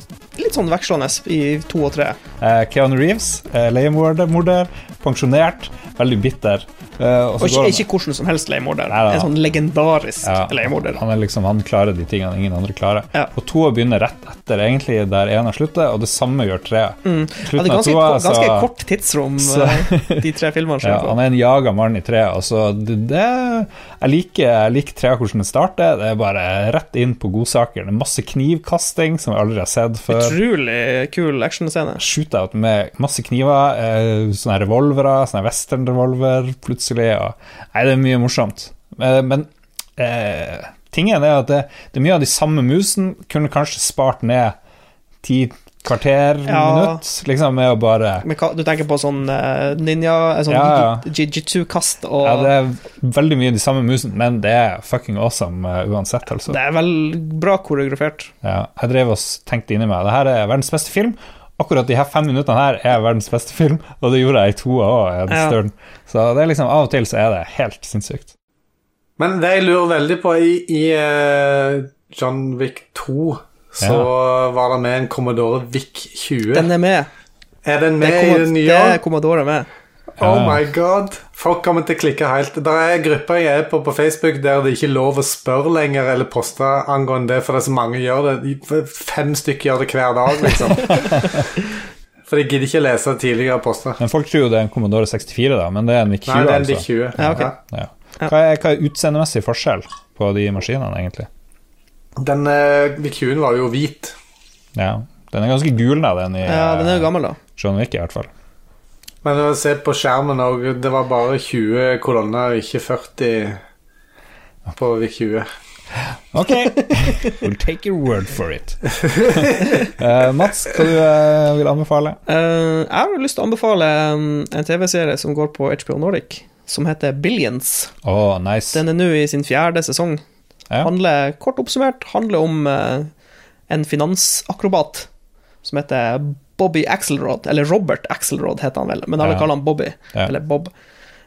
litt sånn vekslende i to og tre. Uh, Keanu Reeves, uh, leiemorder, pensjonert, veldig bitter. Uh, Og ikke, ikke hvordan som helst leiemorder. En sånn legendarisk Ja, leiemorder. Han, liksom, han klarer de tingene ingen andre klarer. Ja. Og toa begynner rett etter egentlig der ene sluttet, og det samme gjør trea. Mm. Ja, det Slutten er ganske, toa, ganske så- kort tidsrom, så- eh, de tre filmene. <laughs> Ja, han er en jaga mann i treet. Altså, det, det, jeg liker, jeg liker trea hvordan det starter. Det er bare rett inn på godsaker. Det er masse knivkasting som jeg aldri har sett før. Utrolig kul actionscene. Shootout med masse kniver, eh, sånne revolvere, sånne western-revolver plutselig. Og, nei, det er mye morsomt. Eh, men eh, tingen er at det, det er mye av de samme musene. Kunne kanskje spart ned ti kvarter, Ja. minutt, liksom, med å bare Men hva, du tenker på sånn uh, ninja, eh, sånn Ja, ja. jiu-jitsu-kast og Ja, det er veldig mye de samme musene, men det er fucking awesome uh, uansett, altså. Det er vel bra koreografert. Ja, jeg drev og tenkte inni meg Det her er verdens beste film. Akkurat de her fem minuttene her er verdens beste film, og det gjorde jeg i to òg. Ja. Så det er liksom av og til så er det helt sinnssykt. Men det jeg lurer veldig på i, i eh, John Wick 2, så var det med en Commodore Wick 20. Den er med. er den Det med er, i det nye? det er Commodore med. Oh my god. Folk kommer til å klikke helt. Det er grupper jeg er på på Facebook der det ikke er lov å spørre lenger eller poste angående det, for det er så mange gjør det. Fem stykker gjør det hver dag, liksom. <laughs> For de gidder ikke å lese tidligere poster. Men folk tror jo det er en Commodore 64, da, men det er en VIC 20. Nei, det er en altså. VIC 20. Ja, okay. Ja. Hva er, hva er utseendemessig forskjell på de maskinene, egentlig? Den uh, VIC 20 var jo hvit. Ja, Den er ganske gulna, den i Ja, den er jo gammel, da. John Wick, i hvert fall. Men å se på skjermen òg, det var bare 20 kolonner, ikke 40 på VIK20. Ok, <laughs> we'll take your word for it. uh, Mats, hva du uh, vil anbefale? Uh, jeg har lyst til å anbefale um, en TV-serie som går på HBO Nordic, som heter Billions. Å, nice. Den er nå i sin fjerde sesong. Ja. Handler, kort oppsummert, handler om en finansakrobat som heter Bobby Axelrod, eller Robert Axelrod heter han vel, men alle Ja. kaller han Bobby, Ja. eller Bob.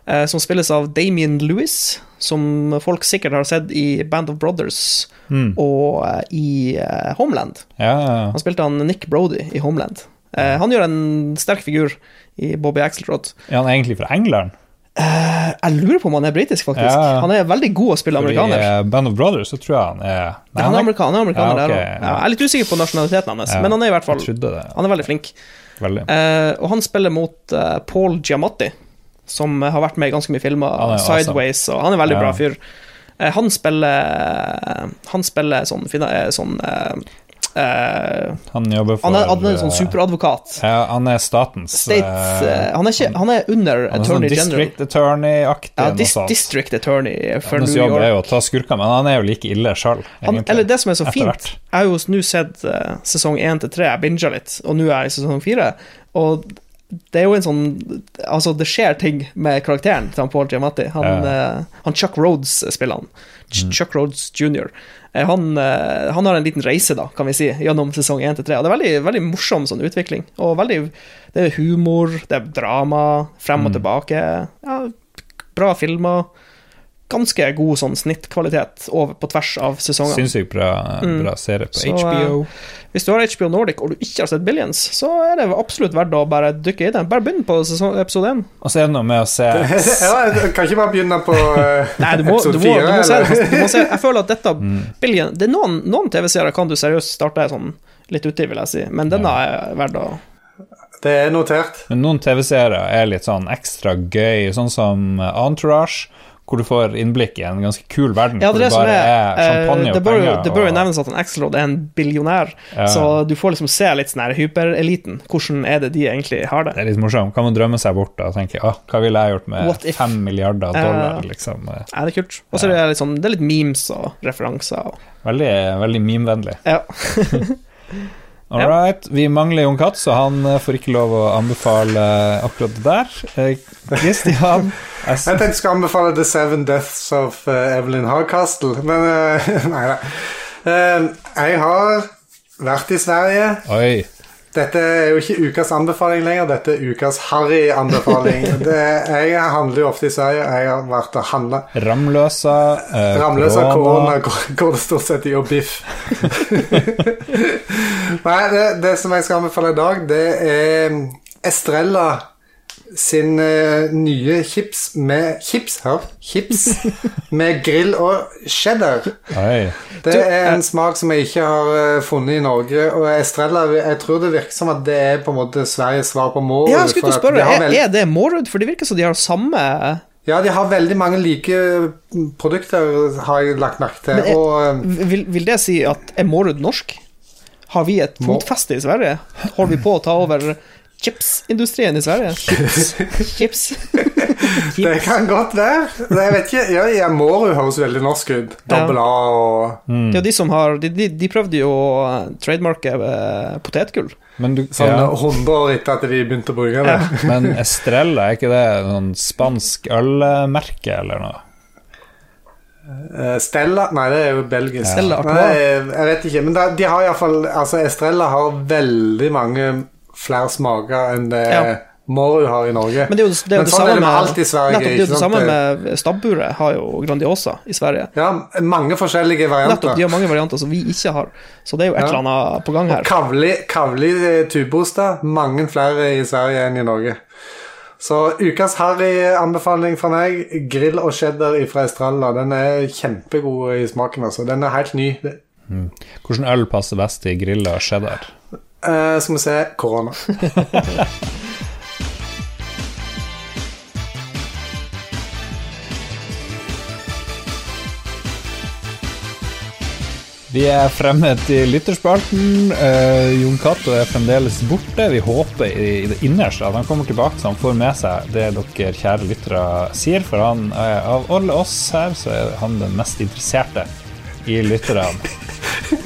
eh, som spilles av Damien Lewis, som folk sikkert har sett i Band of Brothers Mm. og eh, i eh, Homeland. Ja, Han spilte han Nick Brody i Homeland. Eh, han gjør en sterk figur i Bobby Axelrod. Er Han egentlig fra England. Eh, jeg lurer på om han er britisk, faktisk. Ja. Han er veldig god å spille amerikaner. I Band of Brothers, så tror jeg han er Nei, han er amerikaner, han er amerikaner Ja, okay, der også. ja. Jeg er litt usikker på nasjonaliteten hans, men han er i hvert fall. Han er veldig flink. Veldig. Uh, og han spiller mot uh, Paul Giamatti, som har vært med i ganske mye filmer. Er awesome. Sideways, og han er veldig bra fyr. Eh, han spiller Han spiller sånn, fina- eh, sånn Han jobber for Han er, han er en sånn eh, superadvokat. Ja, han er statens States eh, eh, han, er ikke, han er under han er sånn attorney general. district attorney-aktig. Ja, dis, district attorney for Hans jobb er jo å ta skurker, men han er jo like ille sjøl, eller det som er så fint. Jeg har jo nå sett uh, sesong 1 til 3, jeg binga litt, og nå er jeg i sesong 4. Og det er jo en sånn Altså, det skjer ting med karakteren til han Paul Giamatti. Han, eh, han Chuck Rhodes spiller han. Ch Chuck Rhodes jr. Eh, han, eh, han har en liten reise, da, kan vi si, gjennom sesong 1 til 3. Og det er veldig, veldig morsom sånn utvikling. Og veldig Det er humor, det er drama, frem og tilbake. Ja, bra filmer. Ganske god sånn snittkvalitet over, på tvers av sesongene. Sinnssykt bra, bra serie på Så, eh, HBO. Hvis du har HBO Nordic og du ikke har sett Billions, så er det absolutt verdt å bare dykke i det. Bare begynn på sesong, episode 1. Og så er det noe med å se <laughs> ja, kan ikke bare begynne på <laughs> eh, Nei, du må, episode episode eller? du må se. Du må se. Jeg føler at dette <laughs> Mm. Billion, Det er noen, noen TV-serier kan du seriøst starte sånn litt uti, vil jeg si, men denne er verdt å Det er notert. Men noen TV-serier er litt sånn ekstra gøy, sånn som Entourage, hvor du får innblikk i en ganske kul verden. Ja, det er det bare er er champagne eh, og Det bør penger. det bør jo og- nevnes at en Axelrod er en billionær, Ja. så du får liksom se litt sånn hypereliten. Hvordan er det de egentlig har det? Det er litt morsomt. Kan man drømme seg bort og tenke ah, hva ville jeg gjort med fem milliarder dollar? Uh, liksom. Eh, Ja, det er kult. Og så er det litt sånn Det er litt memes og referanser. Og, Veldig, veldig memevennlig. ja. <laughs> <laughs> All right. Vi mangler Jon Katz, så han eh, får ikke lov å anbefale akkurat det der. Eh, Christian <laughs> jeg Jeg tenkte jeg skulle anbefale The Seven Deaths of eh, Evelyn Hardcastle, men uh, <laughs> Nei da. Uh, jeg har vært i Sverige. Oi. Dette er jo ikke ukas anbefaling lenger, dette er ukas harry-anbefaling. <laughs> Jeg handler jo ofte i Sverige. Jeg har vært og handla. Ramløsa, eh, Ramløsa korona. går det stort sett i og biff. <laughs> Nei, det, det som jeg skal anbefale i dag, det er Estrella sin uh, nye chips med Chips, hør. Chips <laughs> med grill og cheddar. Oi. Det er eh, en smak som jeg ikke har uh, funnet i Norge. Og Estrella, jeg tror det virker som at det er på en måte Sveriges svar på Mårud. Ja, jeg skulle til å spørre, de er, vel- er det Mårud? For det virker som de har samme Ja, de har veldig mange like produkter, har jeg lagt merke til. Er- og eh, vil, vil det si at er Mårud norsk? Har vi et fotfeste i Sverige? Holder vi på å ta over chipsindustrien i Sverige? Chips. Chips. <laughs> det kan godt være. Jeg vet ikke. Ja, ja jo høres veldig norsk ut. Dobbel A og mm. Ja, de som har De, de, de prøvde jo å trademarke eh, potetgull. Men, du, sånn ja. 100 år etter at de begynte å bruke det. Men Estrella, er ikke det noen spansk ølmerke eller noe? Eh, Stella Nei, det er jo belgisk. Stella Nei, jeg vet ikke. Men de har iallfall Altså, Estrella har veldig mange flere smaker enn det Ja. Moru har i Norge. Men det er jo det, er jo det sånn er det med alt i Sverige, Nettopp, det er jo det samme med stabburet, har jo Grandiosa i Sverige. Ja, mange forskjellige Nettopp, varianter. de har mange varianter som vi ikke har. Så det er jo et Ja. eller annet på gang her. Kavli, kavli eh, tubeoster. Mange flere i Sverige enn i Norge. Så ukas harry-anbefaling fra meg, grill og cheddar fra Estralla. Den er kjempegod i smaken, altså. Den er helt ny. Mm. Hvordan øl passer best til grilla cheddar? Eh, skal vi se korona. <laughs> Vi er fremme til lytterspalten. Uh, Jon Cato er fremdeles borte. Vi håper i, i det innerste at han kommer tilbake så han får med seg det dere kjære lyttere sier. For han, uh, av alle oss her, så er han den mest interesserte i lytterne.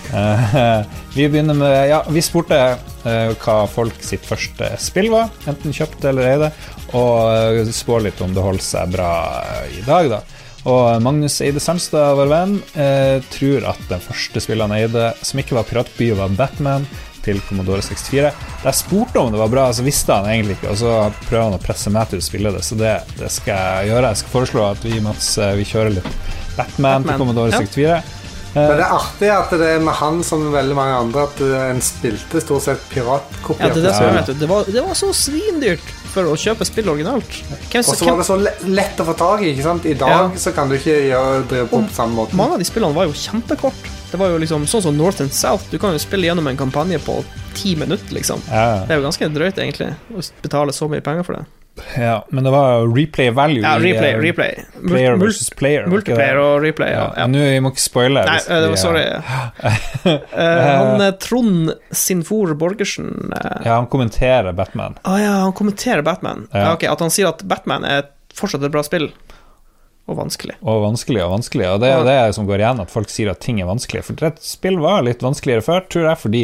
Eh, vi begynner med Ja, vi spurte eh, hva folk sitt første spill var, enten kjøpte eller eide, og uh, spår litt om det holder seg bra eh, i dag, da. Og Magnus Eide Sandstad, vår venn, eh, tror at den første spillet han eide, som ikke var Piratby, var Batman til Commodore 64. Da jeg spurte om det var bra, så visste han egentlig ikke, og så prøver han å presse meg til å spille det, så det, det skal jeg gjøre. Jeg skal foreslå at vi, Mats, eh, vi kjører litt Batman, Batman, til Commodore ja. 64. Men det er artig at det er med han som veldig mange andre at eh, en spilte stort sett piratkopier. Ja, det, det, Ja. vet du. Det, var, det var så svindyrt for å kjøpe spill originalt. Og så var det så lett å få tak i. ikke sant? I dag Ja. så kan du ikke gjøre, drive på på samme måte. mange av de spillene var jo kjempekort. Det var jo liksom sånn som North and South. Du kan jo spille gjennom en kampanje på ti minutter, liksom. Ja. Det er jo ganske drøyt, egentlig, å betale så mye penger for det. Ja, men det var replay value Ja, replay. i, replay. Player versus player. Multiplayer og replay, ja. ja. Nå vi må ikke spoile. Nei, eh, det var <laughs> <laughs> eh, sorry. uh, han eh, Trond Sinfor Borgersen uh, Ja, han kommenterer Batman. Å ja, han kommenterer Batman. Ja. Ja. ok, At han sier at Batman er fortsatt et bra spill, og vanskelig. Og vanskelig og vanskelig. Og det er jo det som går igjen, at folk sier at ting er vanskelig. For et spill var litt vanskeligere før, tror jeg, fordi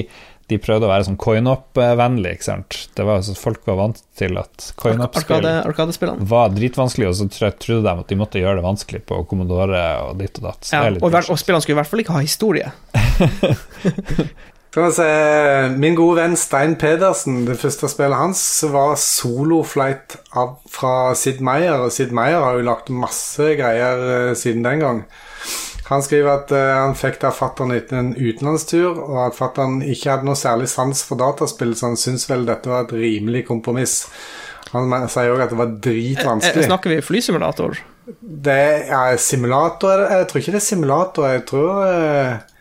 de prøvde å være sånn coin-up-vennlig. ikke sant? Det var altså, Folk var vant til at coin-up-spill Arkade, var dritvanskelig, og så trodde de at de måtte gjøre det vanskelig på Commodore og ditt og datt. Ja, og, og spillene skulle i hvert fall ikke ha historie. Skal vi se Min gode venn Stein Pedersen, det første spillet hans var soloflight av, fra Sid Meier. Og Sid Meier har jo lagt masse greier eh, siden den gang. Han skriver at uh, han fikk det av fatter'n etter en utenlandstur, og at fatter'n ikke hadde noe særlig sans for dataspill, så han syntes vel dette var et rimelig kompromiss. Han sier òg at det var Eh, dritvanskelig. Snakker vi flysimulator? Det er simulator Jeg tror ikke det er simulator. Jeg tror eh, det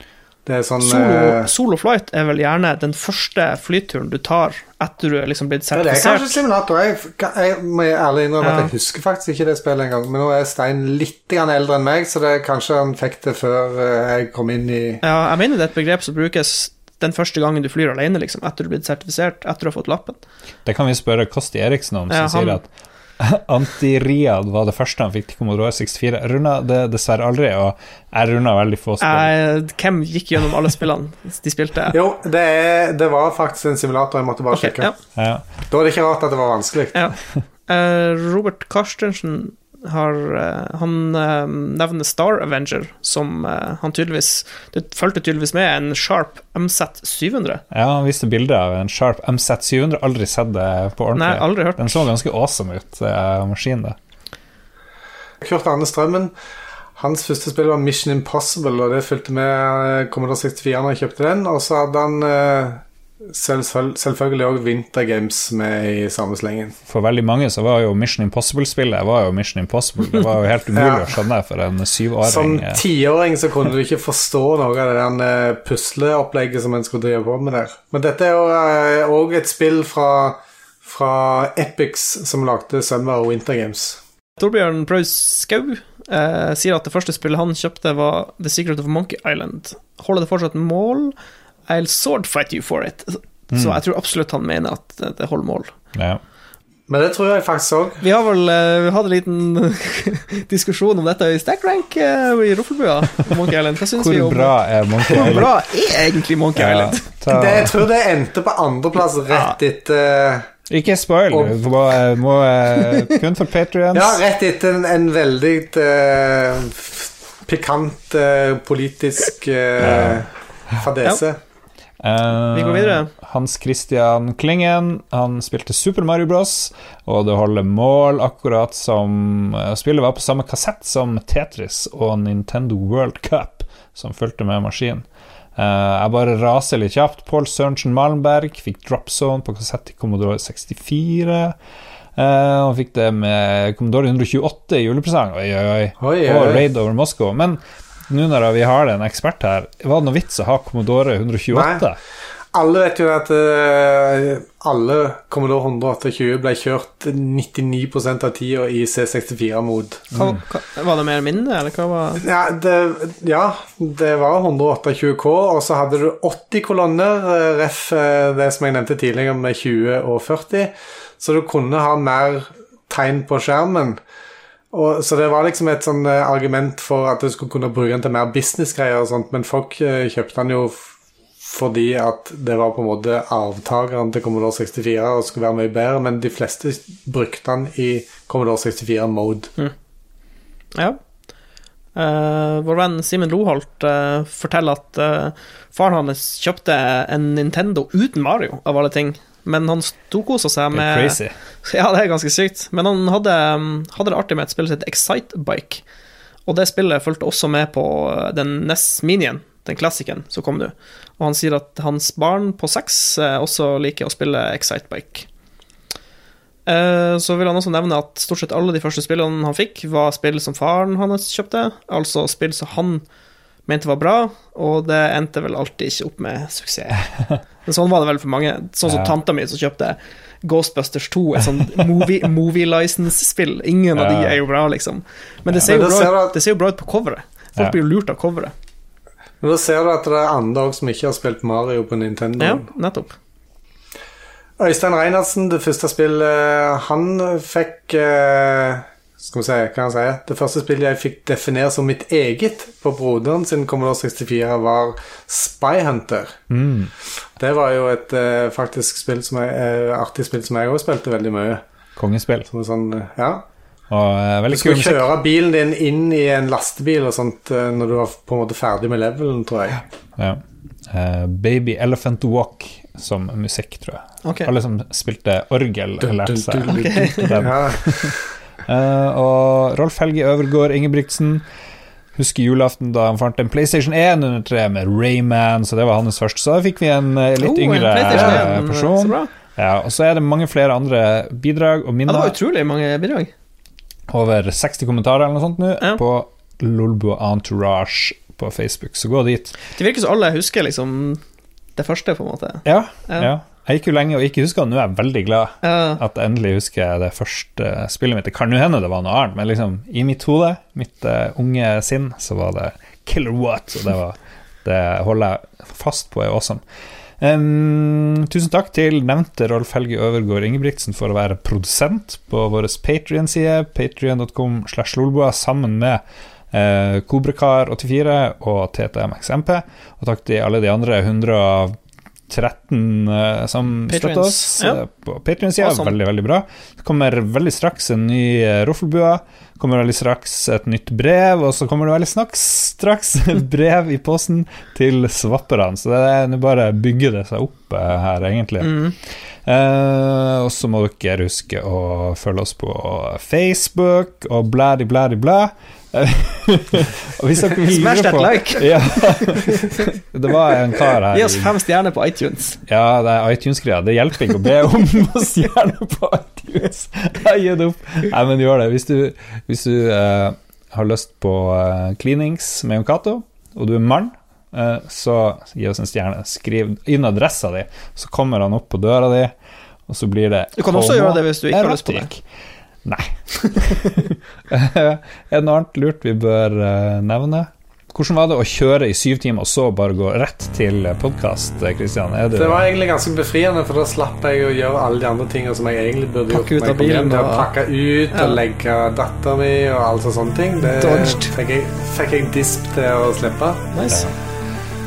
er sånn Solo, eh, solo flight er vel gjerne den første flyturen du tar etter du er liksom blitt sertifisert. det er kanskje simulator. Jeg, jeg må ærlig innrømme Ja. at jeg husker faktisk ikke det spillet engang. Men nå er Stein litt eldre enn meg, så det er kanskje han fikk det før eh, jeg kom inn i Ja, jeg mener det er et begrep som brukes den første gangen du flyr alene, liksom, etter du er blitt sertifisert, etter du har fått lappen. Det kan vi spørre Kosti Eriksen om, som Ja, han- sier at <laughs> Anti-Riad var det første han fikk til Commodore 64. Jeg runda det dessverre aldri, og jeg runda veldig få spill. Eh, hvem gikk gjennom alle spillene de spilte? <laughs> Jo, det, er, det var faktisk en simulator. Jeg måtte bare okay, sjekke. ja. Ja. Da er det ikke rart at det var vanskelig. Ja. Eh, Robert Carstensen har eh, Han eh, nevner Star Avenger som eh, han tydeligvis Det fulgte tydeligvis med en Sharp MZ 700. ja, han viste bilder av en Sharp MZ700. Aldri sett det på ordentlig. Nei, aldri hørt. Den så ganske awesome ut, maskinen. det. Kurt Arne Strømmen Hans første spill var Mission Impossible, og det fulgte med Commodore 64 når jeg kjøpte den. Og så hadde han eh, selv, selv, selvfølgelig òg Winter Games med i samme slengen. For veldig mange så var jo Mission Impossible-spillet var jo Mission Impossible. Det var jo helt <laughs> umulig Ja. å skjønne for en syvåring. Som tiåring så kunne du ikke forstå noe av det der eh, pusleopplegget som en skulle drive på med der. Men dette er jo òg et spill fra, fra Epics som lagde Summer og Winter Games. Torbjørn Praus Skau eh, sier at det første spillet han kjøpte, var The Secret of Monkey Island. Holder det fortsatt mål? I'll sword fight you for it. Så jeg tror absolutt han mener at det holder mål. Ja. Men det tror jeg faktisk òg. Vi har vel eh, hatt en liten <laughs> diskusjon om dette i Stackrank uh, i Roffelbua. Monkey Island. Hva syns vi Hvor bra er Monkey Hvor bra er egentlig Monkey Ja, Island? ta, Det, jeg tror det endte på andreplass rett etter ikke spoil, Og- må, må, uh, kun for Patrions. Ja, rett etter en, en veldig uh, pikant eh, politisk eh, fadese. Eh, Vi går videre. Hans Christian Klingen Han spilte Super Mario Bros. Og det holder mål akkurat som eh, Spillet var på samme kassett som Tetris og Nintendo World Cup, som fulgte med maskinen. Uh, jeg bare raser litt kjapt. Paul Sørensen Malmberg fikk Drop Zone på kassett i Commodore 64. Uh, han fikk det med Commodore 128 i julepresang. Oi, oi, oi. Oi, oi, Og. Raid over Moscow. Men nå når vi har en ekspert her, var det noe vits å ha Commodore 128? Nei. Alle vet jo at uh, alle Commodore 128 ble kjørt 99% av tida i C64-mod. Hva, hva, var det mer mindre? eller hva var Ja, det, ja, det var 128K, og så hadde du 80 kolonner, eh, ref eh, det som jeg nevnte tidligere med 20 og 40, så du kunne ha mer tegn på skjermen. Og, så det var liksom et sånn eh, argument for at du skulle kunne bruke den til mer businessgreier og sånt, men folk eh, kjøpte den jo fordi at det var på en måte avtakeren til Commodore 64 og skulle være mye bedre, men de fleste brukte den i Commodore 64-mode. Ja. Uh, vår venn Simen Loholt uh, forteller at uh, faren hans kjøpte en Nintendo uten Mario, av alle ting. Men han storkosa seg Det er med crazy. Ja, det er ganske sykt. Men han hadde, um, hadde det artig med et spill som heter Excitebike. Og det spillet fulgte også med på uh, den NES Minien, den klassikeren som kom nå. Og han sier at hans barn på seks uh, også liker å spille Excitebike. Eh, Så vil han også nevne at stort sett alle de første spillene han fikk, var spill som faren hans kjøpte. Altså spill som han mente var bra, og det endte vel alltid ikke opp med suksess. <laughs> Men sånn var det vel for mange. Sånn som Ja. tanta mi som kjøpte Ghostbusters 2, et sånt movie, <laughs> movie license-spill. Ingen av de er jo bra, liksom. Men det ser Men jo da bra, ser ut- at- det ser jo bra ut på coveret. Folk Ja. blir jo lurt av coveret. Men da ser du at det er andre også som ikke har spilt Mario på Nintendo. Ja, nettopp. Øystein Reinertsen, det første spillet han fikk eh, Skal vi se, hva han sier Det første spillet jeg fikk definere som mitt eget på broderen sin Commodore 64, var Spy Hunter. Mm. Det var jo et eh, faktisk spill som jeg, eh, artig spill som jeg også spilte veldig mye. Kongespill. Som sånn, eh, ja Og eh, Du musikk. kjøre bilen din inn i en lastebil og sånt eh, når du var på en måte ferdig med levelen, tror jeg. Ja. Uh, Baby Elephant Walk som musikk, tror jeg. Okay. Alle som spilte orgel, lærte seg <laughs> den. Eh, og Rolf Helge Øvergård Ingebrigtsen husker julaften da han fant en PlayStation 1 under treet med Rayman, så det var hans første. Så da fikk vi en eh, litt Oh, yngre en eh, 1, Så person. Ja, og så er det mange flere andre bidrag og Ja, det var utrolig mange bidrag. Over 60 kommentarer eller noe sånt nå Ja. på Lolbo Entourage på Facebook, så gå dit. Det virker som alle husker liksom det første, på en måte. Ja, Ja. Jeg gikk jo lenge og ikke huska, nå er jeg veldig glad Ja. at jeg endelig husker jeg det første spillet mitt. Det kan jo hende det var noe annet, men liksom i mitt hode, mitt uh, unge sinn, så var det Killer What, og det, var, det holder jeg fast på er awesome. Um, tusen takk til nevnte Rolf Helge Øvergård Ingebrigtsen for å være produsent på vår Patrion-side, patrion.com slash lolboa, sammen med eh, Kobrakar84 og TTMXMP. Og takk til alle de andre 113 uh, som støtter oss ja. eh, på Patrion-sida. Awesome. Veldig, veldig bra. Det kommer veldig straks en ny uh, Roffelbua. kommer veldig straks et nytt brev, og så kommer det veldig snakks, straks <laughs> et brev i posten til svapperne. Så det er bare bygger det seg opp uh, her, egentlig. Mm. Uh, og så må dere huske å følge oss på Facebook og blædi, <laughs> Smash that på like. <laughs> ja. Det var en kar her Gi oss fem stjerner på iTunes. Ja, det er iTunes-greia. Det hjelper ikke å be om <laughs> å stjerne på iTunes. Jeg gir det opp. Nei, men gjør det. Hvis du, hvis du uh, har lyst på uh, cleanings med Cato, og du er mann, uh, så gi oss en stjerne. Skriv inn adressa di, så kommer han opp på døra di, og så blir det Du kan også gjøre det hvis du ikke har lyst på det. Nei. <laughs> er det noe annet lurt vi bør eh, nevne? Hvordan var det å kjøre i syv timer og så bare gå rett til podkast, Kristian? Du Det var egentlig ganske befriende, for da slapp jeg å gjøre alle de andre tingene som jeg egentlig burde Pakke gjort. ut av bilen og- pakke ut Ja. og legge dattera mi og alle sånne ting. Det Dodged. fikk jeg, fikk jeg disp til å slippe. Nice.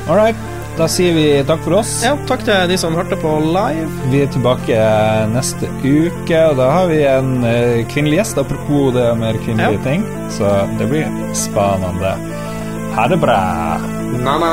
All right. Da sier vi takk for oss. Ja, takk til de som hørte på live. Vi er tilbake neste uke, og da har vi en eh, kvinnelig gjest, apropos det med kvinnelige Ja. ting. Så det blir spennende. Ha det bra. Na-na.